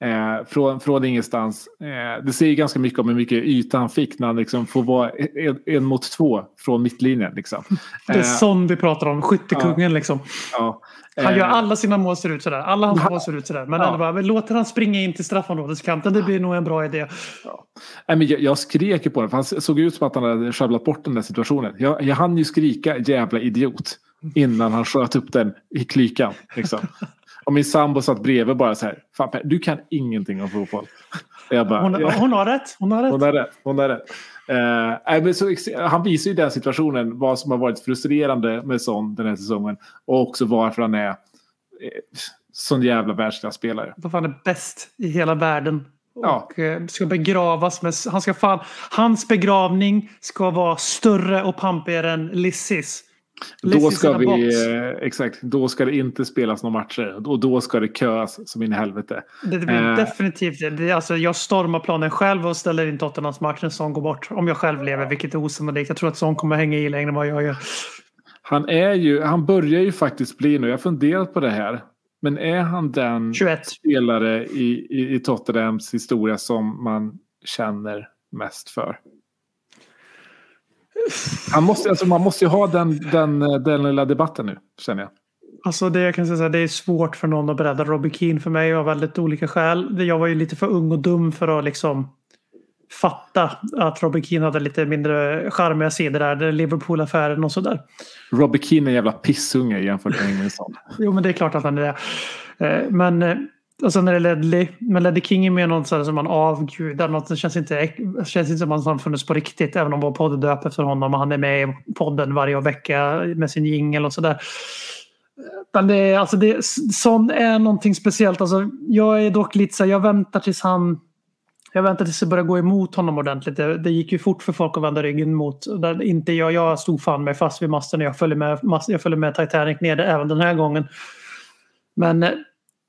eh, från, från ingenstans. Eh, det säger ganska mycket om hur mycket yta han fick när han liksom får vara en, en mot två från mittlinjen. Liksom. Det är Eh, sån vi pratar om, skyttekungen liksom. ja. Han gör Eh, alla sina mål ser ut sådär. Alla hans mål ser ut sådär. Men Ja. bara, men låter han springa in till straffområdeskanten, det blir nog en bra idé. Nej, men jag, jag skrek ju på den, för han såg ut som att han hade sjabblat bort den där situationen. Jag, jag hann ju skrika jävla idiot. innan han sköt upp den i klykan. Liksom. Och min sambo satt bredvid bara så här. Fan, du kan ingenting om fotboll. Bara, Hon, ja. hon har rätt. Hon har rätt. Hon har rätt. Hon har rätt. Nej, men så, han visar ju i den situationen vad som har varit frustrerande med Son den här säsongen. Och också varför han är eh, sån jävla världsklasspelare. Vad fan är bäst i hela världen. Ja. Och eh, ska begravas med... Han ska fan, hans begravning ska vara större och pampigare än Lissis. Då ska box. vi, eh, exakt, då ska det inte spelas några matcher. Och då ska det köas som in i helvete. Det blir Eh. definitivt det. Alltså, jag stormar planen själv och ställer in Tottenhams match när Son går bort. Om jag själv lever, vilket är osannolikt. Jag tror att Son kommer hänga i längre än vad jag gör. Han är ju, han börjar ju faktiskt bli nu, jag har funderat på det här. Men är han den 21. spelare i, i, i Tottenhams historia som man känner mest för? Han måste, alltså man måste ju ha den, den, den lilla debatten nu, känner jag. Alltså det jag kan säga så här, det är svårt för någon att berätta Robbie Keane för mig av väldigt olika skäl. Jag var ju lite för ung och dum för att liksom fatta att Robbie Keane hade lite mindre charmiga sidor där. Liverpool-affären och sådär. Robbie Keane är en jävla pissunge jämfört med Ingmarsson. Jo men det är klart att han är det. Eh, Men eh, Alltså och sen är det Ledley. Men Ledley King är mer något sådär som man avgudar. Något som känns inte, känns inte som att han funnits på riktigt. Även om vår podd är döpt efter honom och han är med i podden varje vecka med sin jingel och sådär. Men det är, alltså det, sån är någonting speciellt. Alltså, jag är dock lite så jag väntar tills han jag väntar tills det börjar gå emot honom ordentligt. Det, det gick ju fort för folk att vända ryggen mot. Där inte jag, jag stod fan mig fast vid masten och jag följer med, jag med Titanic ner även den här gången. Men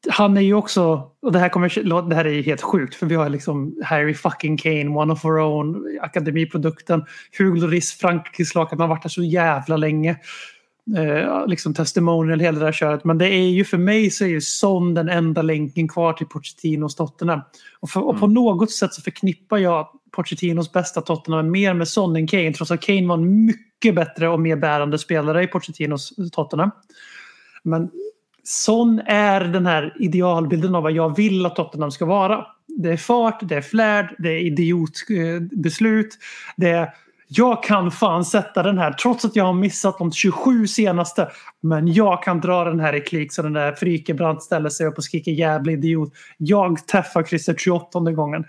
han är ju också, och det här, kommer, det här är helt sjukt för vi har liksom Harry fucking Kane, One of Our Own, Akademiprodukten, Hugo Lloris, Frankrikes lag, att man har varit där så jävla länge. Eh, liksom testimonial, hela det där köret. Men det är ju för mig så är ju Son den enda länken kvar till Pochettinos Tottenham. Och, för, och på något sätt så förknippar jag Pochettinos bästa Tottenham mer med Son än Kane. Trots att Kane var en mycket bättre och mer bärande spelare i Pochettinos Tottenham. Men Son är den här idealbilden av vad jag vill att Tottenham ska vara. Det är fart, det är flärd, det är idiotbeslut. Det är jag kan fan sätta den här trots att jag har missat de 27 senaste. Men jag kan dra den här i klik så den där Frikebrant ställer sig upp och skriker jävla idiot. Jag träffar Christer 28 gången.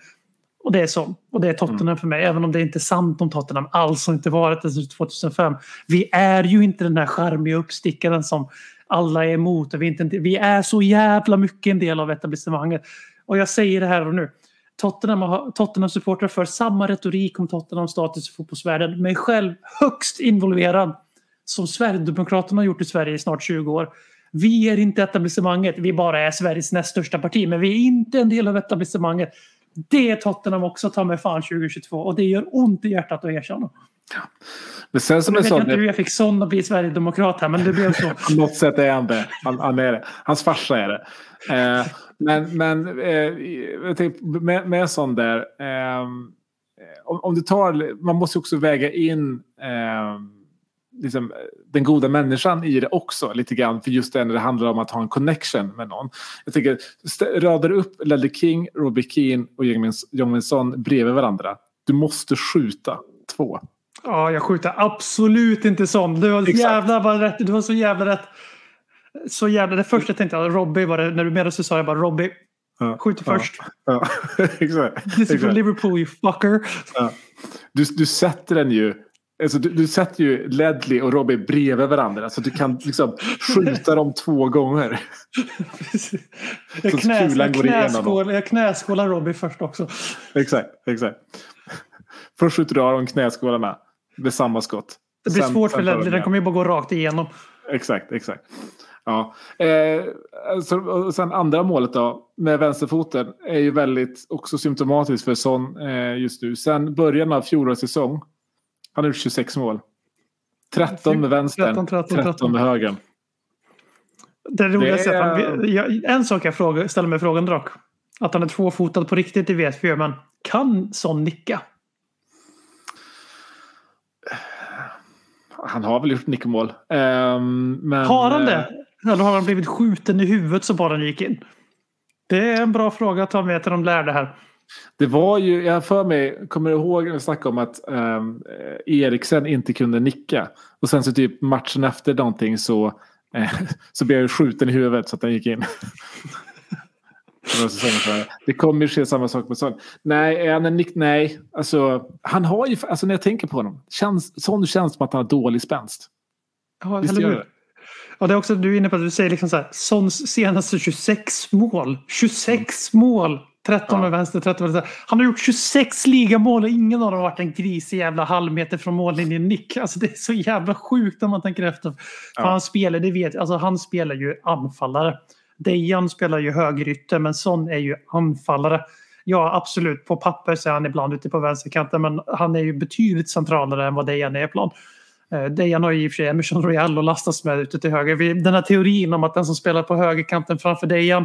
Och det är så. Och det är Tottenham för mig. Även om det inte är sant om Tottenham alls har inte varit det sedan 2005. Vi är ju inte den här charmiga uppstickaren som alla är emot. Och vi, är inte, vi är så jävla mycket en del av etablissemanget. Och jag säger det här och nu. Tottenham, Tottenham supportrar för samma retorik om Tottenhams status i fotbollsvärlden. Mig själv högst involverad. Som Sverigedemokraterna har gjort i Sverige i snart 20 år. Vi är inte etablissemanget. Vi bara är Sveriges näst största parti. Men vi är inte en del av etablissemanget. Det är Tottenham också, ta mig fan 2022. Och det gör ont i hjärtat att erkänna. Men sen som Jag vet inte hur jag fick sån att bli Sverigedemokrat här, men det blev så. på något sätt är han det. Han, han är det. Hans farsa är det. Eh, men men eh, tänkte, med, med sån där. ehm, om, om du tar, man måste också väga in ehm, liksom, den goda människan i det också lite grann. För just det när det handlar om att ha en connection med någon. Jag tänker, radar upp Ledley King, Robbie Keane och Jong Son bredvid varandra. Du måste skjuta två. Ja, jag skjuter absolut inte sån. Du har jävla bara rätt. Du har så jävla rätt. Så jävla... Det första jag tänkte jag, Robbie var det. När du meddelade så sa jag bara Robbie. Ja, Skjuter ja, först. Ja, exakt. This is from. Liverpool, you fucker. Du, du sätter den ju Alltså, du, du sätter ju Ledley och Robbie bredvid varandra så att du kan liksom skjuta dem två gånger. Jag, Så knäs, kulan jag, går knäskål, jag knäskålar Robbie först också. exakt, exakt. Först skjuter du av dem knäskålarna med samma skott. Det blir Sen- svårt för sen Ledley. Den igen. kommer ju bara gå rakt igenom. Exakt, exakt. Ja. Eh, alltså, och sen andra målet då med vänsterfoten är ju väldigt också symptomatiskt för Son eh, just nu. Sen början av fjolårets säsong. Han har gjort 26 mål. 13 med vänstern, 13, 13, 13 med högern. Det roligaste är att han, jag, en sak jag fråga, ställer mig frågan dock. Att han är tvåfotad på riktigt, det vet vi ju. Men kan Son nicka? Han har väl gjort nickmål. Ehm, men, Har han eh, det? Eller har han blivit skjuten i huvudet så bollen gick in? Det är en bra fråga att ta med till de lärde här. Det var ju, jag för mig, kommer du ihåg när vi snackade om att um, Eriksen inte kunde nicka. Och sen så typ matchen efter någonting så, eh, så blev jag skjuten i huvudet så att den gick in. Det kommer ju ske samma sak med Son. Nej, är han en nick? Nej. Alltså, han har ju, alltså när jag tänker på honom. Känns, Son känns som att han har dålig spänst. Ja, Visst gör det? Ja, det är också, du är inne på att du säger liksom så här, Sons senaste 26 mål. 26 mål! 13 med Ja. vänster, 13 med vänster. Han har gjort 26 ligamål och ingen av dem har varit en grisig jävla halvmeter från mållinjen nick. Alltså det är så jävla sjukt när man tänker efter. För Ja. han spelar, det vet alltså han spelar ju anfallare. Dejan spelar ju högerytter men Son är ju anfallare. Ja, absolut. På papper så är han ibland ute på vänsterkanten men han är ju betydligt centralare än vad Dejan är ibland. plan. Dejan har ju i och för sig Emerson Royal och lastas med ute till höger. Den här teorin om att den som spelar på högerkanten framför Dejan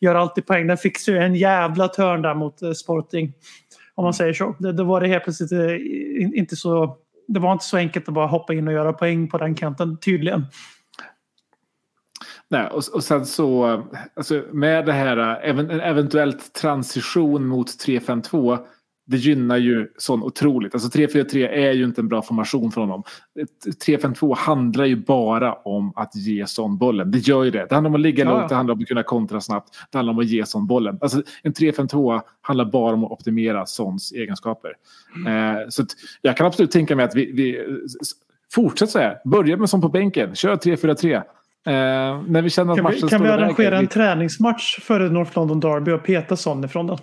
gör alltid poäng. Den fixar ju en jävla törn där mot eh, Sporting. Om man säger så. Det, det var det helt plötsligt eh, inte så... Det var inte så enkelt att bara hoppa in och göra poäng på den kanten tydligen. Nej, och, och sen så, alltså med det här, even, en eventuellt transition mot 3-5-2, det gynnar ju sån otroligt. Alltså 3-4-3 är ju inte en bra formation för honom. Ett 3-5-2 handlar ju bara om att ge sån bollen. Det gör ju det. Det handlar om att ligga Ja, lågt, det handlar om att kunna kontra snabbt. Det handlar om att ge sån bollen. Alltså en 3-5-2 handlar bara om att optimera såns egenskaper. Eh, så jag kan absolut tänka mig att vi, vi fortsätt så här. Börja med sån på bänken. Kör 3-4-3. Eh, när vi känner att Kan matchen vi, kan vi arrangera en träningsmatch före North London Derby och peta Son ifrån den?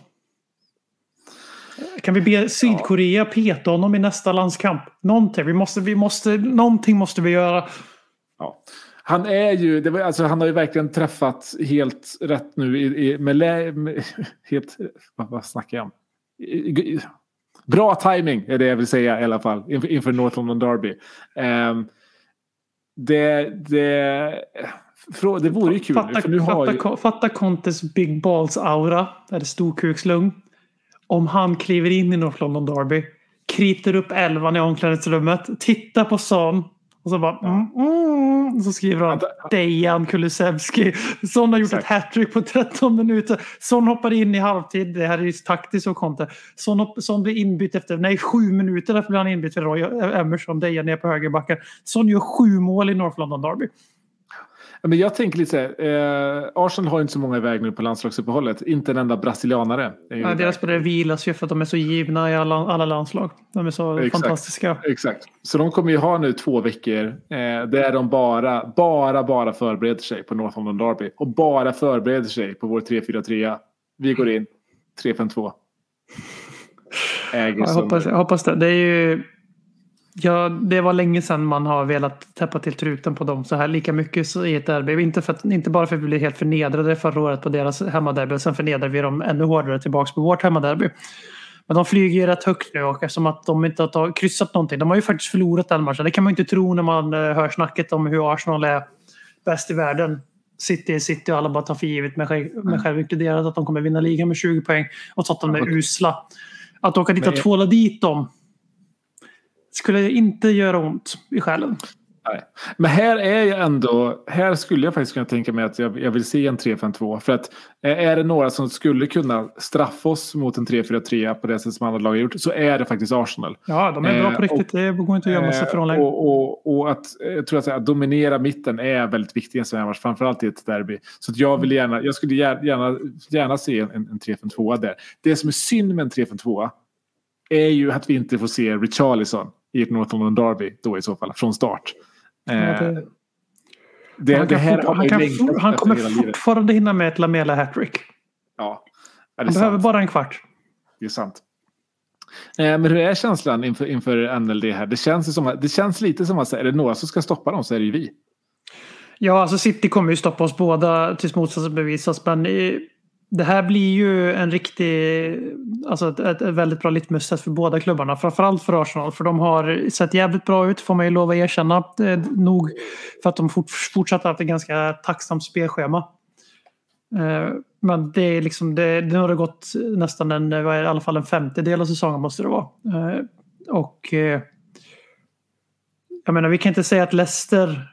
Kan vi be Sydkorea peta honom i nästa landskamp? Någonting. Vi måste, vi måste, någonting måste vi göra. Ja. Han är ju, var, alltså, han har ju verkligen träffat helt rätt nu i, i, med, lä, med helt, vad, vad snackar jag om? I, bra timing är det jag vill säga i alla fall inför, inför North London Derby. Ehm, det, det, det vore ju kul. Fatta, för nu har fatta, ju, fatta Contes Big Balls aura. Där det storkukslugn. Om han kliver in i North London Derby. Kriter upp elvan i omklädningsrummet. Tittar på Son. Och så bara... Mm, mm, och så skriver han. Dejan Kulusevski. Son har gjort Exakt. ett hattrick på 13 minuter. Son hoppar in i halvtid. Det här är ju taktiskt och Conte. Son, hopp, Son blir inbytt efter... Nej, sju minuter därför blir han inbytt för Roy Emerson. Dejan ner på högerbacken. Son gör sju mål i North London Derby. Men jag tänker lite så här, eh, Arsenal har inte så många iväg nu på landslagsuppehållet. Inte en enda brasilianare. iväg. deras spelare vilas ju för att de är så givna i alla, alla landslag. De är så Exakt. fantastiska. Exakt. Så de kommer ju ha nu två veckor eh, där de bara, bara, bara förbereder sig på North London Derby. Och bara förbereder sig på vår 3-4-3. Vi går in 3-5-2. Äger Ja, jag, hoppas, jag hoppas det. Det är ju... Ja, det var länge sedan man har velat täppa till truten på dem så här lika mycket i ett derby. Inte, för att, inte bara för att vi blev helt förnedrade förra året på deras hemmaderby. och Sen förnedrade vi dem ännu hårdare tillbaka på vårt hemmaderby. Men de flyger ju rätt högt nu och eftersom att de inte har tagit, kryssat någonting. De har ju faktiskt förlorat den matchen. Det kan man ju inte tro när man eh, hör snacket om hur Arsenal är bäst i världen. City är City och alla bara tar för givet med, själv, med själv inkluderat att de kommer vinna ligan med 20 poäng. Och Tottenham är usla. Att åka dit och tvåla dit dem skulle inte göra ont i själen. Nej. Men här är jag ändå, här skulle jag faktiskt kunna tänka mig att jag, jag vill se en 3-5-2. För att eh, är det några som skulle kunna straffa oss mot en 3-4-3 på det sätt som andra lag har gjort så är det faktiskt Arsenal. Ja, de är bra Eh, på riktigt. Det går inte att gömma sig Eh, från längre. och, och, och att, jag tror att, att dominera mitten är väldigt viktigt i en sån här match, framförallt i ett derby. Så att jag vill gärna, jag skulle gärna, gärna, gärna se en, en 3-5-2 där. Det som är synd med en 3-5-2 är ju att vi inte får se Richarlison i ett North London Derby då i så fall, från start. Eh, Ja, det- det, han, det här kan kommer fortfarande hinna med ett Lamela hattrick. Ja, Han behöver sant. bara en kvart. Det är sant. Eh, Men hur är känslan inför, inför NLD här? Det känns, som, att- det känns lite som att är det några som ska stoppa dem så är det ju vi. Ja, alltså City kommer ju stoppa oss båda tills motsatsen bevisas. Men det här blir ju en riktig, alltså ett, ett, ett väldigt bra litmus för båda klubbarna. Framförallt för Arsenal. För de har sett jävligt bra ut får man ju lov att erkänna. Eh, nog för att de fort, fortsatt haft ett ganska tacksamt spelschema. Eh, Men det är liksom, det, nu har det gått nästan en, vad är det, i alla fall en femtedel av säsongen måste det vara. Eh, Och eh, jag menar, vi kan inte säga att Leicester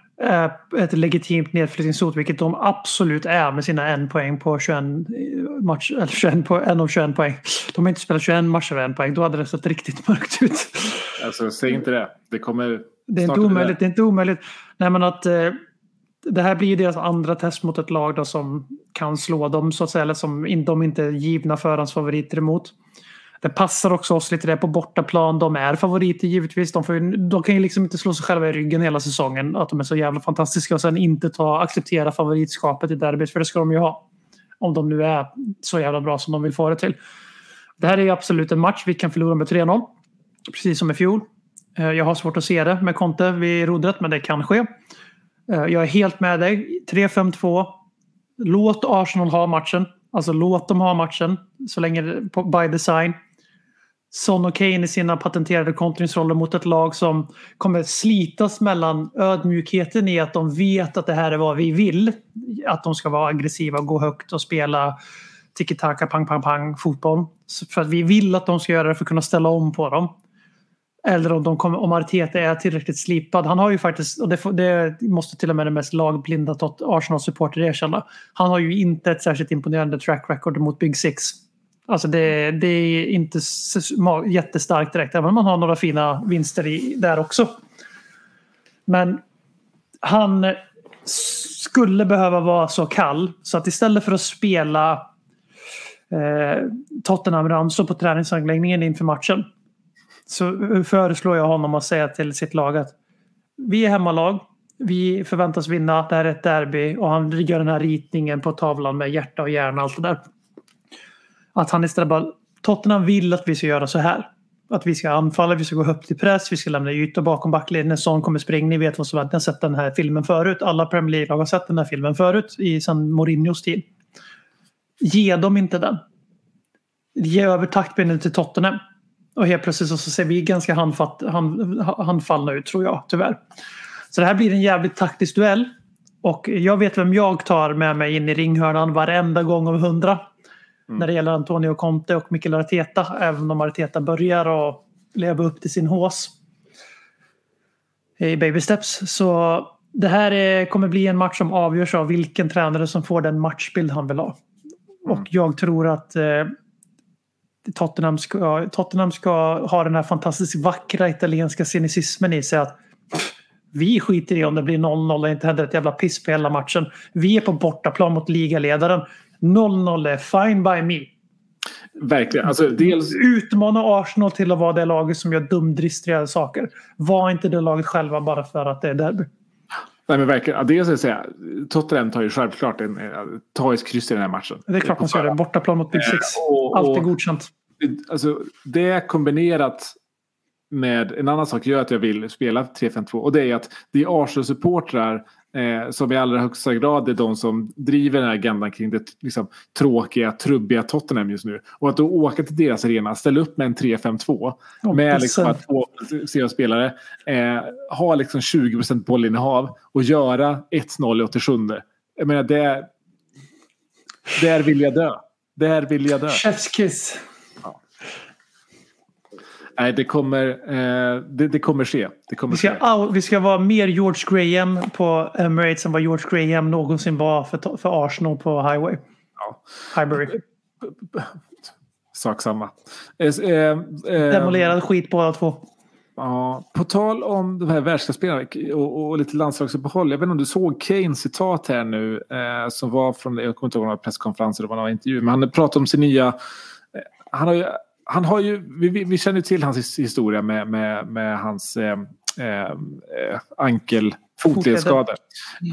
ett legitimt nedflyttningshot, vilket de absolut är med sina en poäng på 21 match, eller 21 på, en av 21 poäng. De har inte spelat 21 matcher med en poäng, då hade det sett riktigt mörkt ut. Alltså, säg inte det. Det kommer... Det är inte omöjligt. Det är inte omöjligt. Nej, men att, eh, det här blir ju deras andra test mot ett lag då som kan slå dem så att säga. Eller som de inte är givna förhandsfavoriter emot. Det passar också oss lite det på bortaplan. De är favoriter givetvis. De, får de kan ju liksom inte slå sig själva i ryggen hela säsongen. Att de är så jävla fantastiska och sen inte ta, acceptera favoritskapet i derbyt. För det ska de ju ha. Om de nu är så jävla bra som de vill få det till. Det här är ju absolut en match vi kan förlora med 3-0. Precis som i fjol. Eh, jag har svårt att se det med Conte vid rodret, men det kan ske. Eh, jag är helt med dig. 3-5-2. Låt Arsenal ha matchen. Alltså låt dem ha matchen. Så länge det- by design. Son och Kane i sina patenterade kontringsroller mot ett lag som kommer slitas mellan ödmjukheten i att de vet att det här är vad vi vill. Att de ska vara aggressiva, gå högt och spela tiki-taka, pang, pang, pang fotboll. För att vi vill att de ska göra det för att kunna ställa om på dem. Eller om, de kommer, om Arteta är tillräckligt slipad. Han har ju faktiskt, och det, får- det måste till och med den mest lagblinda Arsenal-supporter erkänna. Han har ju inte ett särskilt imponerande track record mot Big Six. Alltså det, det är inte jättestarkt direkt, även om man har några fina vinster i, där också. Men han skulle behöva vara så kall så att istället för att spela eh, Tottenham Ramsor på träningsanläggningen inför matchen så föreslår jag honom att säga till sitt lag att vi är hemmalag. Vi förväntas vinna. Det här är ett derby och han gör den här ritningen på tavlan med hjärta och hjärna och allt det där. Att han istället bara Tottenham vill att vi ska göra så här. Att vi ska anfalla, vi ska gå högt i press, vi ska lämna ytor bakom backlinjen. Son kommer springa, ni vet vad som händer. Ni har sett den här filmen förut. Alla Premier League-lag har sett den här filmen förut i sen Mourinhos tid. Ge dem inte den. Ge över taktpinnen till Tottenham. Och helt plötsligt så ser vi ganska handfatt, hand, handfallna ut tror jag, tyvärr. Så det här blir en jävligt taktisk duell. Och jag vet vem jag tar med mig in i ringhörnan varenda gång av hundra. När det gäller Antonio Conte och Mikel Arteta. Även om Arteta börjar att leva upp till sin hås. I baby steps. Så det här är, kommer bli en match som avgörs av vilken tränare som får den matchbild han vill ha. Och jag tror att eh, Tottenham ska, Tottenham ska ha den här fantastiskt vackra italienska cynismen i sig. att Vi skiter i om det blir 0-0 och inte händer ett jävla piss på hela matchen. Vi är på bortaplan mot ligaledaren. 0-0 är fine by me. Verkligen. Alltså, dels, Utmana Arsenal till att vara det laget som gör dumdristiga saker. Var inte det laget själva bara för att det är derby. nej, men verkligen. Dels vill jag säga, Tottenham tar ju självklart en, eh, tar ett kryss i den här matchen. Det är klart man ska göra. Bortaplan mot Big Six. och- och- Alltid godkänt. Alltså, det kombinerat med en annan sak gör att jag vill spela 3-5-2 och det är att det är Arsenal-supportrar eh, som i allra högsta grad är de som driver den här agendan kring det liksom, tråkiga, trubbiga Tottenham just nu. Och att då åka till deras arena, ställa upp med en 3-5-2 Och med liksom två spelare eh, ha liksom 20% bollinnehav och göra 1-0 i 87. Jag menar, det, där vill jag dö. Där vill jag dö. Chef's kiss. Nej, det kommer, eh, det, det kommer ske. Det kommer Vi ska, ske. vi ska vara mer George Graham på Emirates än vad George Graham någonsin var för, för Arsenal på Highway. Ja. Highbury. Sak samma. Eh, eh, eh, Demolerad skit båda två. Ja, på tal om de här världskapsspelarna och, och lite landslagsuppehåll. Jag vet inte om du såg Kanes citat här nu eh, som var från, jag kommer inte ihåg några presskonferenser eller någon intervju, men han pratade om sin nya, eh, han har ju, han har ju vi, vi, känner till hans his- historia med, med, med hans eh, eh, ankel, fotledsskador.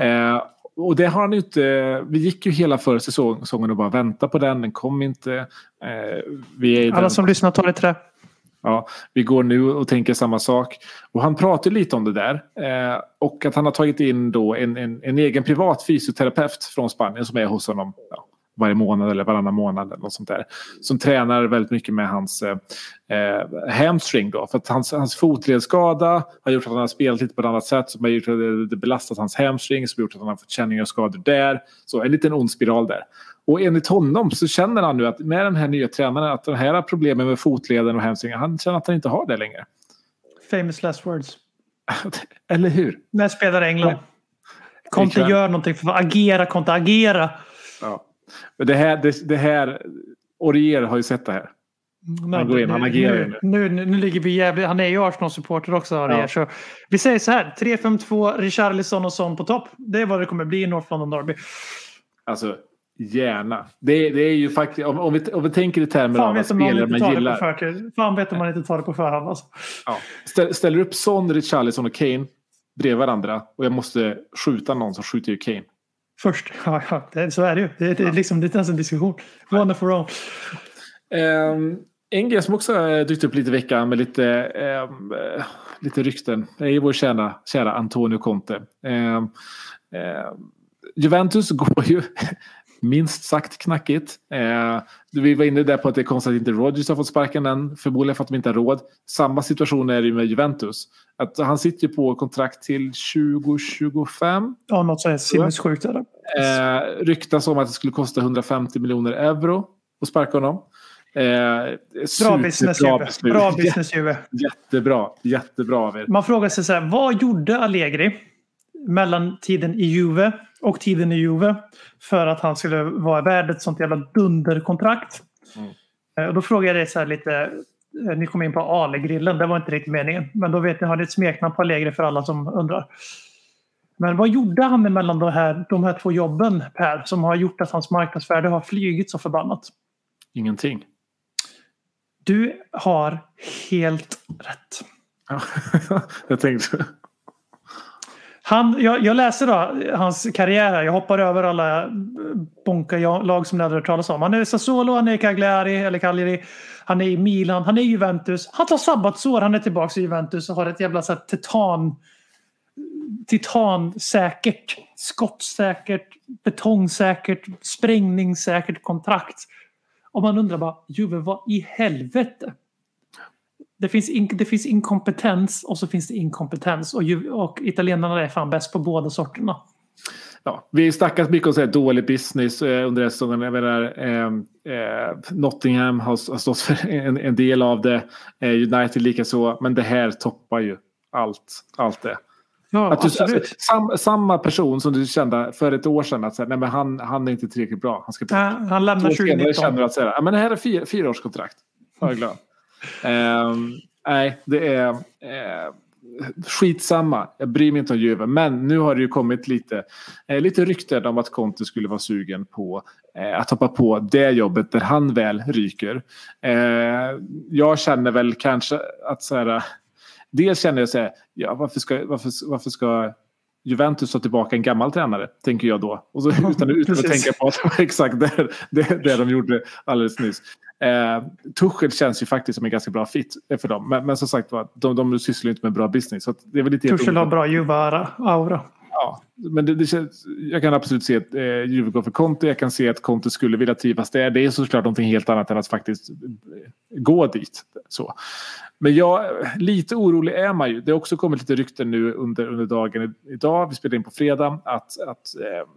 Eh, och det har han inte, vi gick ju hela förra säsongen och bara väntade på den, den kom inte. Eh, vi är Alla den- som lyssnar tar i trä. Ja, vi går nu och tänker samma sak. Och han pratar lite om det där. Eh, och att han har tagit in då en, en, en egen privat fysioterapeut från Spanien som är hos honom ja, varje månad eller varannan månad. Eller något sånt där, som tränar väldigt mycket med hans eh, eh, hamstring. Då, för att hans, hans fotledsskada har gjort att han har spelat lite på ett annat sätt. Som har gjort att det, belastat hans hamstring. Som har gjort att han har fått känningar och skador där. Så en liten ond spiral där. Och enligt honom så känner han nu att med den här nya tränaren att de här problemen med fotleden och hamstringen, han känner att han inte har det längre. Famous last words. Eller hur? När spelar England? Ikväll. gör någonting för att agera, Conte agera. Ja. Men det här, det, det här, Orier har ju sett det här. Han går in, han agerar ju nu. Nu, nu, ligger vi jävligt... Han är ju Arsenal-supporter också. Arier, Ja. Så vi säger så här. 3-5-2, Richarlison och Son på topp. Det är vad det kommer bli i North London Derby. Alltså, gärna. Det, det är ju faktiskt, om, om, vi, om vi tänker i termer Fan av vad man spelare inte man på gillar. förhand. Fan vet om man inte tar det på förhand. Alltså. Ja. Ställ, ställer upp Son, Richarlison och Kane bredvid varandra och jag måste skjuta någon så skjuter ju Kane. Först. Ja, ja, det, så är det ju. Det, det, är liksom, det är inte ens en diskussion. One for all. Ehm, en grej som också dykt upp lite i veckan med lite, eh, lite rykten. Det är ju vår kära, kära Antonio Conte. Ehm, Juventus går ju minst sagt knackigt. Eh, vi var inne där på att det är konstigt att inte Rodgers har fått sparken än. Förmodligen för att de inte har råd. Samma situation är det med Juventus. Att han sitter ju på kontrakt till 2025. Ja, något så är sinnessjukt. är det. Eh, ryktas om att det skulle kosta 150 miljoner euro att sparka honom. Eh, Bra business Juve. Bra business Juve. Jättebra, jättebra av er. Man frågar sig så här, vad gjorde Allegri mellan tiden i Juve och tiden i Juve för att han skulle vara värd ett sånt jävla dunderkontrakt? Mm. Eh, Och då frågar jag dig så här lite, eh, ni kom in på Ale-grillen, det var inte riktigt meningen. Men då vet ni, har ni ett smeknamn på Allegri för alla som undrar. Men vad gjorde han mellan de här, de här två jobben, Per, som har gjort att hans marknadsvärde har flygit så förbannat? Ingenting. Du har helt rätt. Ja, jag tänkte... Han, jag, jag läser då hans karriär här. Jag hoppar över alla eh, bonka-lag som ni hade hört talas om. Han är i Sassuolo, han är i Cagliari, eller Cagliari. Han är i Milan, han är i Juventus. Han tar sabbatsår, han är tillbaka i Juventus och har ett jävla så här, titan... Titansäkert, skottsäkert, betongsäkert, sprängningssäkert kontrakt. Och man undrar bara, Juve, vad i helvete? Det finns, in, det finns inkompetens och så finns det inkompetens. Och, ju, och italienarna är fan bäst på båda sorterna. Ja, vi snackat mycket om så här dålig business eh, under säsongen. Jag menar, eh, eh, Nottingham har, har stått för en, en del av det. Eh, United likaså. Men det här toppar ju allt, allt det. Ja, Att du, absolut. alltså, sam, samma person som du kände för ett år sedan att säga, nej, men han, han är inte tillräckligt bra. Han ska Ja, han lämnar Två senare 2019. känner att säga, ja, men det här är fyra, fyra års kontrakt. Jag är glad. Ehm, nej, det är eh, skitsamma. Jag bryr mig inte om Juve. Men nu har det ju kommit lite, eh, lite rykten om att Conte skulle vara sugen på eh, att hoppa på det jobbet där han väl ryker. Eh, jag känner väl kanske att så här, eh, dels känner jag så här, ja, varför ska, varför, varför ska Juventus ta tillbaka en gammal tränare, tänker jag då. Och så, utan, utan att tänka på att det var exakt det, det, det de gjorde alldeles nyss. Eh, Tuchel känns ju faktiskt som en ganska bra fit för dem. Men, men som sagt var, de, de sysslar ju inte med bra business. Så det är väl lite Tuchel har bra Juve-aura. Ja, men det, det känns, jag kan absolut se att eh, Juve går för Conte. Jag kan se att Conte skulle vilja trivas där. Det är såklart någonting helt annat än att faktiskt eh, gå dit. Så. Men jag, lite orolig är man ju. Det har också kommit lite rykten nu under, under dagen idag. Vi spelar in på fredag. Att, att eh,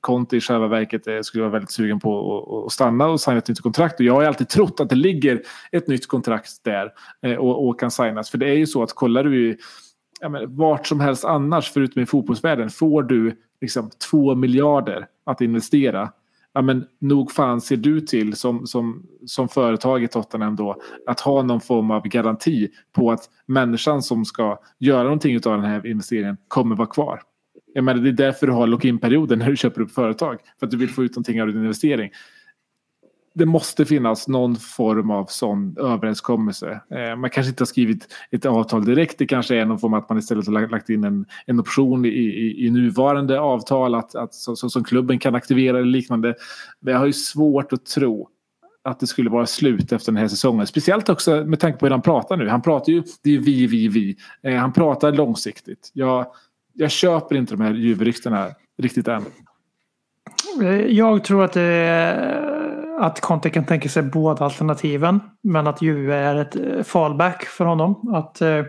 Conte i själva verket eh, skulle vara väldigt sugen på att, att stanna och signa ett nytt kontrakt. Och jag har ju alltid trott att det ligger ett nytt kontrakt där eh, och, och kan signas. För det är ju så att kollar du i ja, men, vart som helst annars förutom i fotbollsvärlden får du liksom två miljarder att investera. Ja, men nog fan ser du till som, som, som företag i Tottenham då att ha någon form av garanti på att människan som ska göra någonting av den här investeringen kommer vara kvar. Jag menar, det är därför du har lock-in-perioden när du köper upp företag. För att du vill få ut någonting av din investering det måste finnas någon form av sån överenskommelse. Eh, man kanske inte har skrivit ett avtal direkt. Det kanske är någon form att man istället har lagt- in en, en option i, i, i nuvarande avtal att, att, så, så, som klubben kan aktivera eller liknande. Men jag har ju svårt att tro att det skulle vara slut efter den här säsongen. Speciellt också med tanke på hur han pratar nu. Han pratar ju, det är ju vi, vi, vi. Eh, han pratar långsiktigt. Jag, jag köper inte de här ljuvryktena riktigt än. Jag tror att, det är, att Conte kan tänka sig båda alternativen. Men att Juve är ett eh, fallback för honom. Att eh,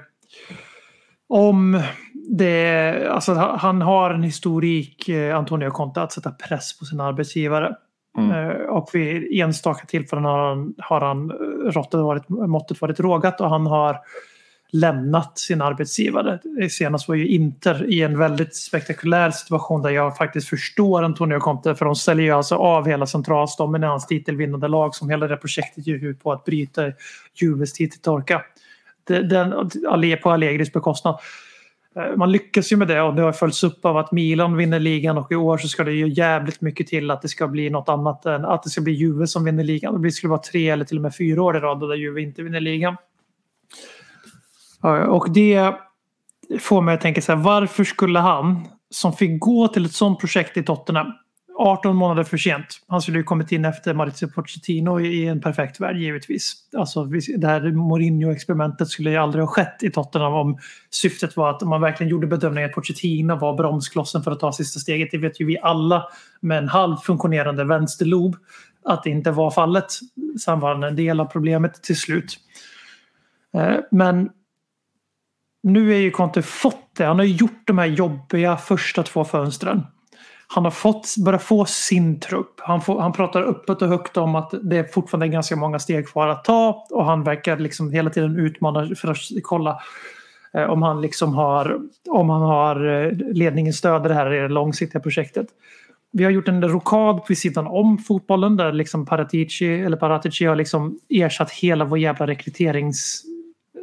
om det, alltså han har en historik, eh, Antonio Conte, att sätta press på sina arbetsgivare. Mm. Eh, Och vid enstaka tillfällen har han, har han eh, råttet varit, måttet varit rågat och han har lämnat sin arbetsgivare. Senast var ju Inter i en väldigt spektakulär situation där jag faktiskt förstår Antonio Conte för de säljer ju alltså av hela centralstommen i hans titelvinnande lag som hela det projektet gick ut på att bryta Juves titeltorka. Det- Den, på Allegris bekostnad. Eh, man lyckas ju med det och det har följts upp av att Milan vinner ligan och i år så ska det ju jävligt mycket till att det ska bli något annat än att det ska bli Juve som vinner ligan. Det skulle vara tre eller till och med fyra år i rad där Juve inte vinner ligan. Och det får mig att tänka så här, varför skulle han som fick gå till ett sånt projekt i Tottenham 18 månader för sent. Han skulle ju kommit in efter Maurizio Pochettino i en perfekt värld givetvis. Alltså det här Mourinho-experimentet skulle ju aldrig ha skett i Tottenham om syftet var att man verkligen gjorde bedömningen att Pochettino var bromsklossen för att ta sista steget. Det vet ju vi alla med en halv funktionerande vänsterlob att det inte var fallet. Sen var han en del av problemet till slut. Eh, men nu är ju Conte fått det. Han har gjort de här jobbiga första två fönstren. Han har fått, börjat få sin trupp. Han, får, han pratar öppet och högt om att det är fortfarande ganska många steg kvar att ta och han verkar liksom hela tiden utmana för att kolla eh, om han liksom har, om han har ledningen ledningens stöd i det här i det långsiktiga projektet. Vi har gjort en rokad vid sidan om fotbollen där liksom Paratici, eller Paratici har liksom ersatt hela vår jävla rekryterings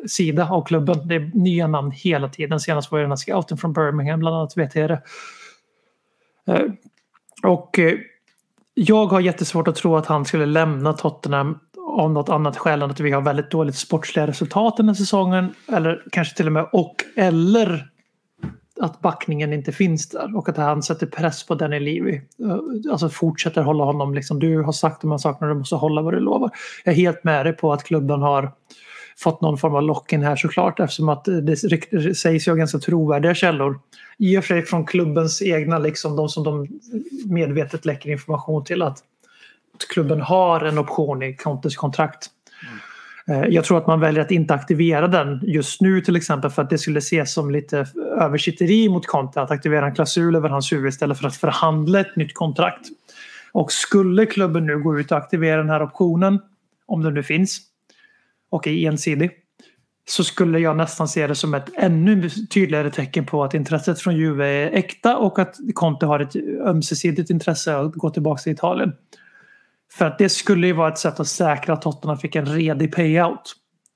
sida av klubben. Det är nya namn hela tiden. Senast var det den här scouten från Birmingham, bland annat vet jag det. Eh, och eh, jag har jättesvårt att tro att han skulle lämna Tottenham av något annat skäl än att vi har väldigt dåligt sportsliga resultat den här säsongen. Eller kanske till och med och eller att backningen inte finns där och att han sätter press på Danny Levy. Eh, alltså fortsätter hålla honom liksom. Du har sagt de här sakerna, du måste hålla vad du lovar. Jag är helt med dig på att klubben har fått någon form av lock-in här såklart eftersom att det sägs ju av ganska trovärdiga källor. I och för sig från klubbens egna, liksom de som de medvetet läcker information till att klubben har en option i Contes kontrakt. Eh, jag tror att man väljer att inte aktivera den just nu till exempel för att det skulle ses som lite översitteri mot Conte att aktivera en klausul över hans huvud istället för att förhandla ett nytt kontrakt. Och skulle klubben nu gå ut och aktivera den här optionen, om den nu finns, och är ensidig, så skulle jag nästan se det som ett ännu tydligare tecken på att intresset från Juve är äkta och att Conte har ett ömsesidigt intresse att gå tillbaka till Italien. För att det skulle ju vara ett sätt att säkra att Tottenham fick en redig payout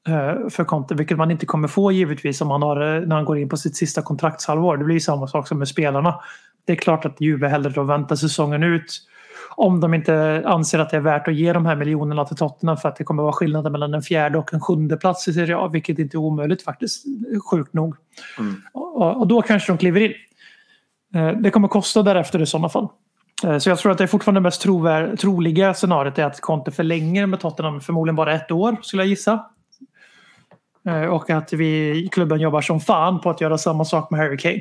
eh, för Conte, vilket man inte kommer få givetvis om han har, eh, när han går in på sitt sista kontraktshalvår. Det blir ju samma sak som med spelarna. Det är klart att Juve hellre då väntar säsongen ut om de inte anser att det är värt att ge de här miljonerna till Tottenham för att det kommer vara skillnaden mellan en fjärde och en sjunde plats i Serie A, vilket inte är omöjligt faktiskt, sjukt nog. Och, och då kanske de kliver in. Eh, Det kommer kosta därefter i sådana fall. Eh, Så jag tror att det är fortfarande det mest trovär, troliga scenariot är att Conte förlänger med Tottenham förmodligen bara ett år skulle jag gissa. Eh, Och att vi i klubben jobbar som fan på att göra samma sak med Harry Kane.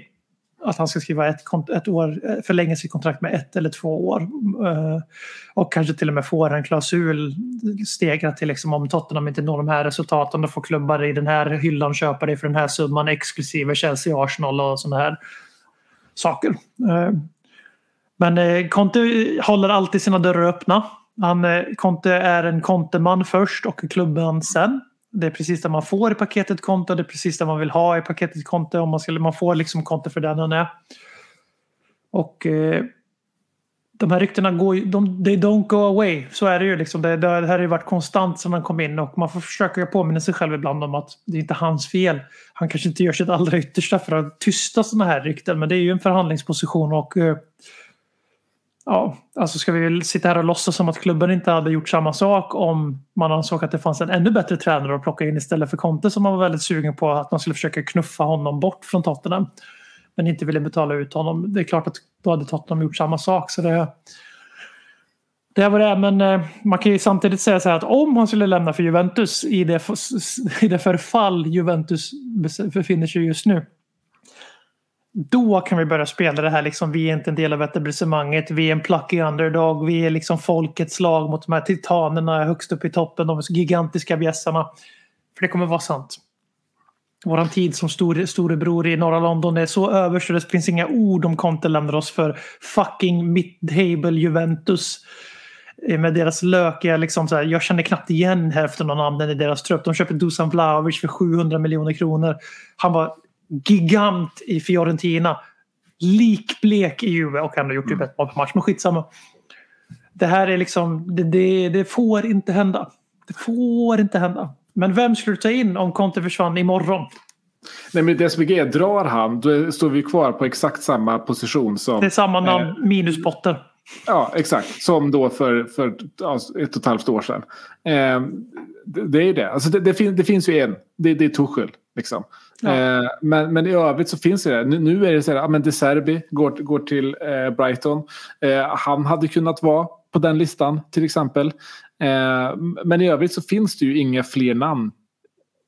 Att han ska skriva ett, ett år, eh, förlänga sitt kontrakt med ett eller två år. Eh, och kanske till och med få en klausul stegrat till liksom om Tottenham inte når de här resultaten då får klubbar i den här hyllan köpa dig för den här summan exklusive Chelsea, Arsenal och sådana här saker. Eh, men Conte håller alltid sina dörrar öppna. Han, Conte är en Conte-man först och klubben sen. Det är precis det man får i paketet konto, Det är precis det man vill ha i paketet konto. Om man, skulle, man får liksom konto för den och är. Och eh, de här ryktena går ju, de, they don't go away. Så är det ju. Liksom. Det, det här har ju varit konstant sedan han kom in och man får försöka påminna sig själv ibland om att det är inte hans fel. Han kanske inte gör sitt allra yttersta för att tysta sådana här rykten men det är ju en förhandlingsposition och eh, Ja, alltså ska vi väl sitta här och låtsas som att klubben inte hade gjort samma sak om man ansåg att det fanns en ännu bättre tränare att plocka in istället för Conte som man var väldigt sugen på att man skulle försöka knuffa honom bort från Tottenham. Men inte ville betala ut honom. Det är klart att då hade Tottenham gjort samma sak. Så det, det var det men eh, man kan ju samtidigt säga så här att om han skulle lämna för Juventus i det, i det förfall Juventus befinner sig just nu då kan vi börja spela det här liksom, vi är inte en del av etablissemanget, vi är en plucky underdog, vi är liksom folkets lag mot de här titanerna högst upp i toppen, de gigantiska bjässarna. För det kommer vara sant. Våran tid som store, storebror i norra London är så över så det finns inga ord om Conte lämnar oss för fucking mid-table Juventus. Eh, med deras lökiga, liksom så här, jag känner knappt igen hälften av namnen i deras trupp. De köper Dusan Vlahovic för 700 miljoner kronor. Han var gigant i Fiorentina. Likblek i Juve och han har gjort typ ett mål per match, men skitsamma. Det här är liksom, det, det, det får inte hända. Det får inte hända. Men vem skulle du ta in om Conte försvann imorgon? Nej, men det som är grejen, drar han då står vi kvar på exakt samma position som... Det är samma namn, Eh. minus Potter. Ja, exakt. Som då för, för ett och ett halvt år sedan. Eh, det, det är ju det. Alltså det, det, fin, det finns ju en. Det, det är Tuchel. Liksom. Ja. Eh, men, men i övrigt så finns det. Nu, nu är det så här, ja, men De Serbi går, går till eh, Brighton. Eh, han hade kunnat vara på den listan till exempel. Eh, men i övrigt så finns det ju inga fler namn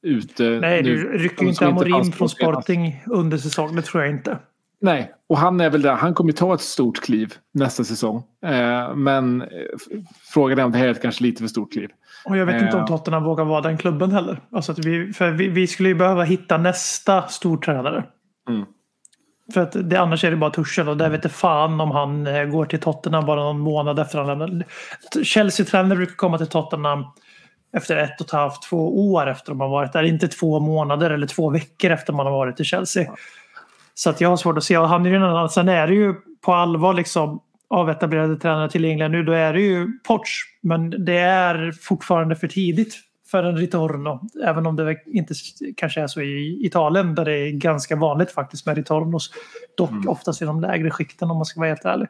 ute. Nej, nu, du rycker ju inte Amorim från. Sporting under säsongen. Det tror jag inte. Nej, och han är väl där. Han kommer ta ett stort kliv nästa säsong. Eh, men eh, frågan är om det här är ett kanske lite för stort kliv. Och jag vet inte om Ja. Tottenham vågar vara den klubben heller. Alltså vi, för vi, vi skulle ju behöva hitta nästa stortränare. Mm. För att det, annars är det bara Tuchel och där vet inte fan om han eh, går till Tottenham bara någon månad efter han lämnar. Chelsea-tränare brukar komma till Tottenham efter ett och ett halvt, två år efter de har varit där. Inte två månader eller två veckor efter man har varit i Chelsea. Så att jag har svårt att se. Och han är ju annan. Sen är det ju på allvar liksom avetablerade tränare tillgängliga nu. Då är det ju Poch. Men det är fortfarande för tidigt för en Ritorno. Även om det inte kanske är så i Italien där det är ganska vanligt faktiskt med Ritornos. Dock oftast i de lägre skikten om man ska vara helt ärlig.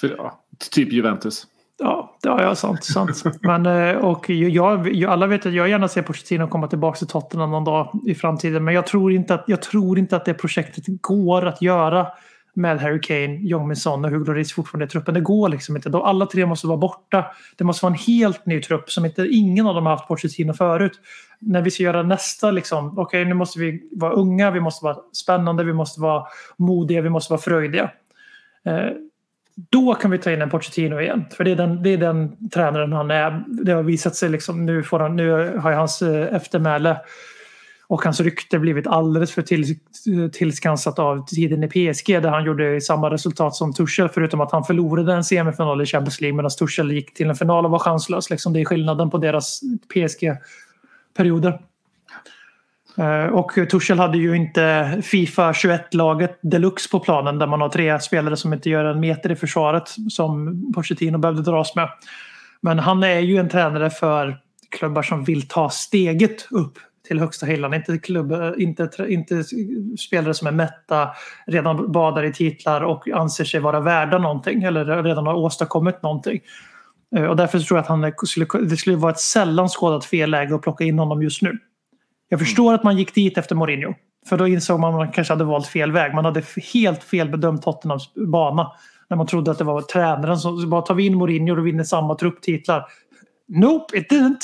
För, ja, typ Juventus. Ja, det har jag sant. sant. Men, eh, och jag, jag, alla vet att jag gärna ser Pochettino komma tillbaka till Tottenham någon dag i framtiden. Men jag tror inte att, jag tror inte att det projektet går att göra med Harry Kane, Jong Min Son och Hugo Lloris fortfarande i truppen. Det går liksom inte. De, alla tre måste vara borta. Det måste vara en helt ny trupp som inte ingen av dem har haft Pochettino förut. När vi ska göra nästa, liksom, okej nu måste vi vara unga, vi måste vara spännande, vi måste vara modiga, vi måste vara fröjdiga. Eh, då kan vi ta in en Pochettino igen. För det är den, det är den tränaren han är. Det har visat sig liksom, nu, får han, nu har ju hans eh, eftermäle och hans rykte blivit alldeles för till, eh, tillskansat av tiden i PSG där han gjorde samma resultat som Tuchel förutom att han förlorade en semifinal i Champions League medan Tuchel gick till en final och var chanslös. Liksom, det är skillnaden på deras PSG-perioder. Eh, och Tuchel hade ju inte Fifa 21-laget deluxe på planen där man har tre spelare som inte gör en meter i försvaret som Pochettino behövde dras med. Men han är ju en tränare för klubbar som vill ta steget upp till högsta hyllan. Inte, klubb, eh, inte, inte spelare som är mätta, redan badar i titlar och anser sig vara värda någonting eller redan har åstadkommit någonting. Eh, och därför tror jag att han skulle, det skulle vara ett sällan skådat fel läge att plocka in honom just nu. Jag förstår att man gick dit efter Mourinho. För då insåg man att man kanske hade valt fel väg. Man hade helt fel bedömt Tottenhams bana. När man trodde att det var tränaren som bara tar vi in Mourinho och vinner samma trupptitlar. Nope, it didn't.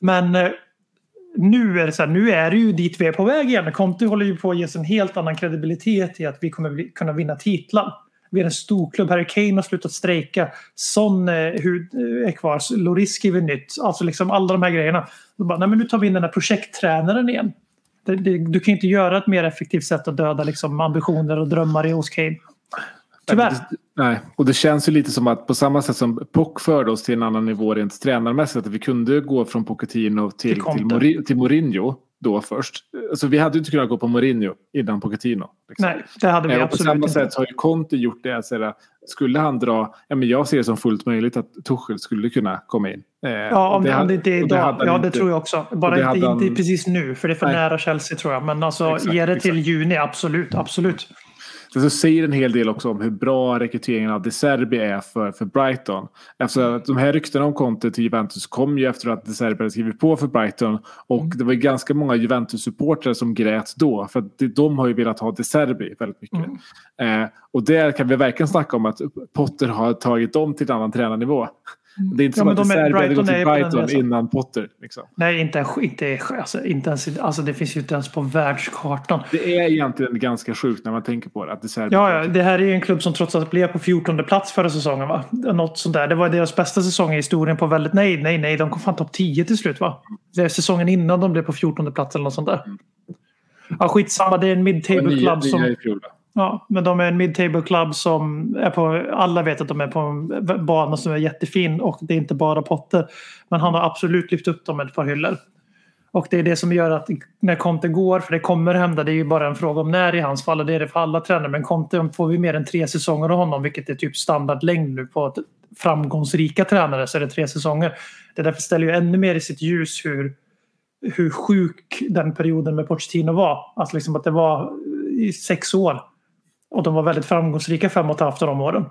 Men eh, nu är det så här, nu är det ju dit vi är på väg igen. Conte håller ju på att ges en helt annan kredibilitet i att vi kommer kunna vinna titlar. Vi är en storklubb. Harry Kane har slutat strejka. Son eh, hur, eh, är kvar. Loris skriver nytt. Alltså liksom alla de här grejerna. Då bara, nej men nu tar vi in den här projekttränaren igen. Det, det, du kan inte göra ett mer effektivt sätt att döda liksom, ambitioner och drömmar i hos Kane. Tyvärr. Nej, och det känns ju lite som att på samma sätt som Pock förde oss till en annan nivå rent tränarmässigt. Att vi kunde gå från Pochettino till, Till till. Mori, till Mourinho då först. Alltså vi hade ju inte kunnat gå på Mourinho innan Pochettino. liksom. Nej, det hade vi Eh, och på absolut samma inte. sätt har ju Conte gjort det. Att säga, skulle han dra, ja, men jag ser det som fullt möjligt att Tuchel skulle kunna komma in. Eh, Ja, om det, hade- det inte är det idag. han Ja, det inte. tror jag också. Bara det inte, han- inte precis nu, för det är för Nej. nära Chelsea tror jag. Men alltså, Exakt, ge det till exakt. juni, absolut. absolut. Sen så säger en hel del också om hur bra rekryteringen av De Serbi är för, för Brighton. Efter att de här ryktena om Conte till Juventus kom ju efter att De Serbi hade skrivit på för Brighton. Och Mm. det var ju ganska många Juventus-supportrar som grät då. För att de har ju velat ha De Serbi väldigt mycket. Mm. Eh, och där kan vi verkligen snacka om att Potter har tagit dem till en annan tränarnivå. Det är inte Ja, som att De de är- Serbi hade Brighton gått är till Brighton innan Potter. Liksom. Nej, inte, inte, alltså, inte ens, alltså, det finns ju inte ens på världskartan. Det är egentligen ganska sjukt när man tänker på det. Att De Serbi Ja, ja, det här är ju en klubb som trots allt blev på 14 plats förra säsongen. Va? Något sånt där. Det var deras bästa säsong i historien på väldigt... Nej, nej, nej. De kom fan topp 10 till slut va? Det är säsongen innan de blev på 14 plats eller något sånt där. Ja, skitsamma. Det är en var mid-table nia- club som... i fjol, va? Ja, men de är en mid-table club som är på, alla vet att de är på en bana som är jättefin och det är inte bara Potter. Men han har absolut lyft upp dem ett par hyllor. Och det är det som gör att när Conte går, för det kommer hända, det är ju bara en fråga om när i hans fall och det är det för alla tränare. Men Conte, får vi mer än tre säsonger av honom, vilket är typ standardlängd nu på framgångsrika tränare, så är det tre säsonger. Det därför ställer ju ännu mer i sitt ljus hur, hur sjuk den perioden med Pochettino var. Alltså liksom att det var i sex år. Och de var väldigt framgångsrika fem och ett halvt av de åren.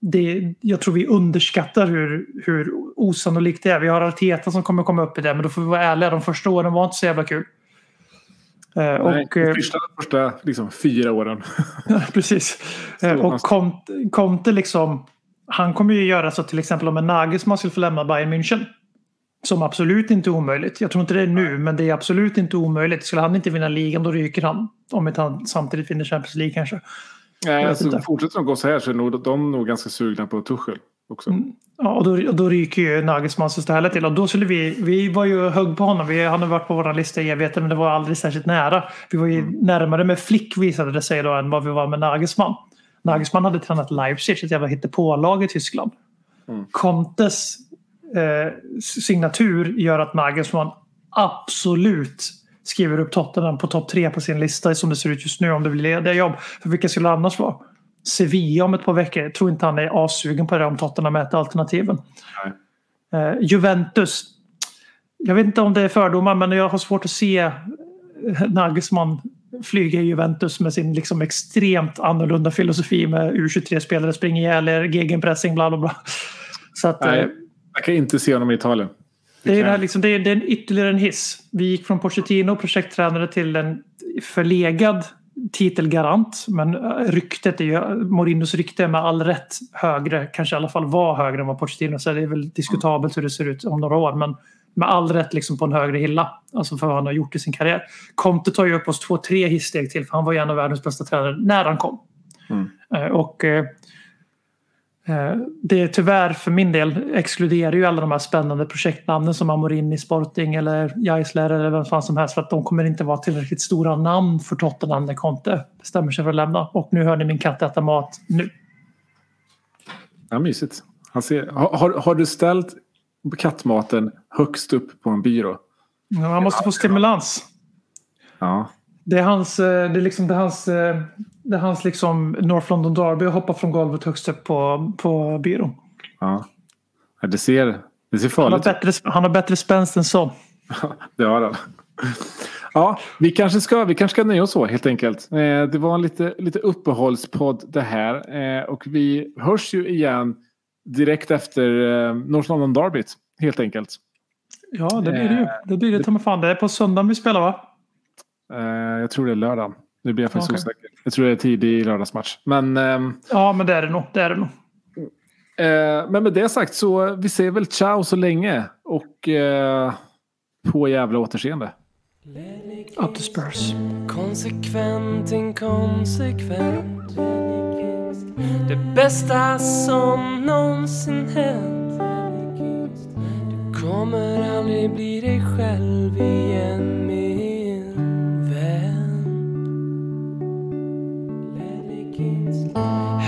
Det, jag tror vi underskattar hur, hur osannolikt det är. Vi har Arteta som kommer komma upp i det, men då får vi vara ärliga. De första åren var inte så jävla kul. Eh, Nej, och, de eh, första, första liksom, fyra åren. Precis. Eh, Och Conte, Conte liksom, han kommer ju göra så till exempel om en Nagelsmann skulle få lämna Bayern München. Som absolut inte är omöjligt. Jag tror inte det är nu, men det är absolut inte omöjligt. Skulle han inte vinna ligan då ryker han. Om inte han samtidigt vinner Champions League kanske. Nej, alltså, fortsätter de gå så här så är nog, de nog ganska sugna på Tuchel också. Ja, och då, då ryker ju Nagelsmann så istället till. Och då skulle vi, vi var ju hög på honom. Vi, han har varit på vår lista i evigheter men det var aldrig särskilt nära. Vi var ju närmare med Flick visade det sig då än vad vi var med Nagelsmann. Nagelsmann hade tränat Leipzig, ett jävla hittepålag i Tyskland. Contes eh, signatur gör att Nagelsmann absolut skriver upp Tottenham på topp tre på sin lista som det ser ut just nu om det blir lediga jobb. För vilka skulle det annars vara? Sevilla om ett par veckor. Jag tror inte han är assugen på det om Tottenham är ett av alternativen. Eh, Juventus. Jag vet inte om det är fördomar men jag har svårt att se eh, Nagelsmann flyga i Juventus med sin liksom extremt annorlunda filosofi med U23-spelare, springa ihjäl er, gegenpressing, bla bla bla. Så att, eh, Nej, jag kan inte se honom i Italien. det är, det, här liksom, det, är, det är en ytterligare en hiss. Vi gick från Pochettino, projekttränare, till en förlegad titelgarant. Men eh, ryktet är ju, Mourinhos rykte är med all rätt högre, kanske i alla fall var högre än vad Pochettino så det är väl diskutabelt hur det ser ut om några år. Men med all rätt liksom på en högre hylla. Alltså för vad han har gjort i sin karriär. Conte tar ju upp oss två, tre hisssteg till för han var ju en av världens bästa tränare när han kom. Eh, Och eh, eh, det är tyvärr för min del exkluderar ju alla de här spännande projektnamnen som Amorin i Sporting eller Geisler eller vem fan som helst för att de kommer inte vara tillräckligt stora namn för Tottenham när Conte bestämmer sig för att lämna. Och nu hör ni min katt äta mat nu. Ja, mysigt. Han ser, har, har, har du ställt kattmaten högst upp på en byrå? Ja, Han måste få stimulans. Ja. Det är hans, eh, det är liksom, det är hans, eh, det är hans liksom North London Derby att hoppa från golvet högst upp på, på byrån. ja. Det ser, det ser Han har, farligt ut. bättre, han har bättre spänst än så. Det har han. Ja, vi kanske ska, vi kanske ska nöja oss så helt enkelt. Eh, det var en lite, lite uppehållspodd det här. Och vi hörs ju igen direkt efter eh, North London Derbyt. Helt enkelt. Ja, det blir det ju. Det blir det ta fan. Det är på söndag vi spelar va? Eh, jag tror det är lördag. Nu blir jag faktiskt Okej. osäker. Jag tror det är tidig lördagsmatch. Men, ehm, Ja, men det är det nog. Det är det nog. eh, men med det sagt så vi säger väl ciao så länge. Och eh, på jävla återseende. Up to Spurs. Konsekvent, inkonsekvent Det bästa som någonsin hänt Du kommer aldrig bli dig själv igen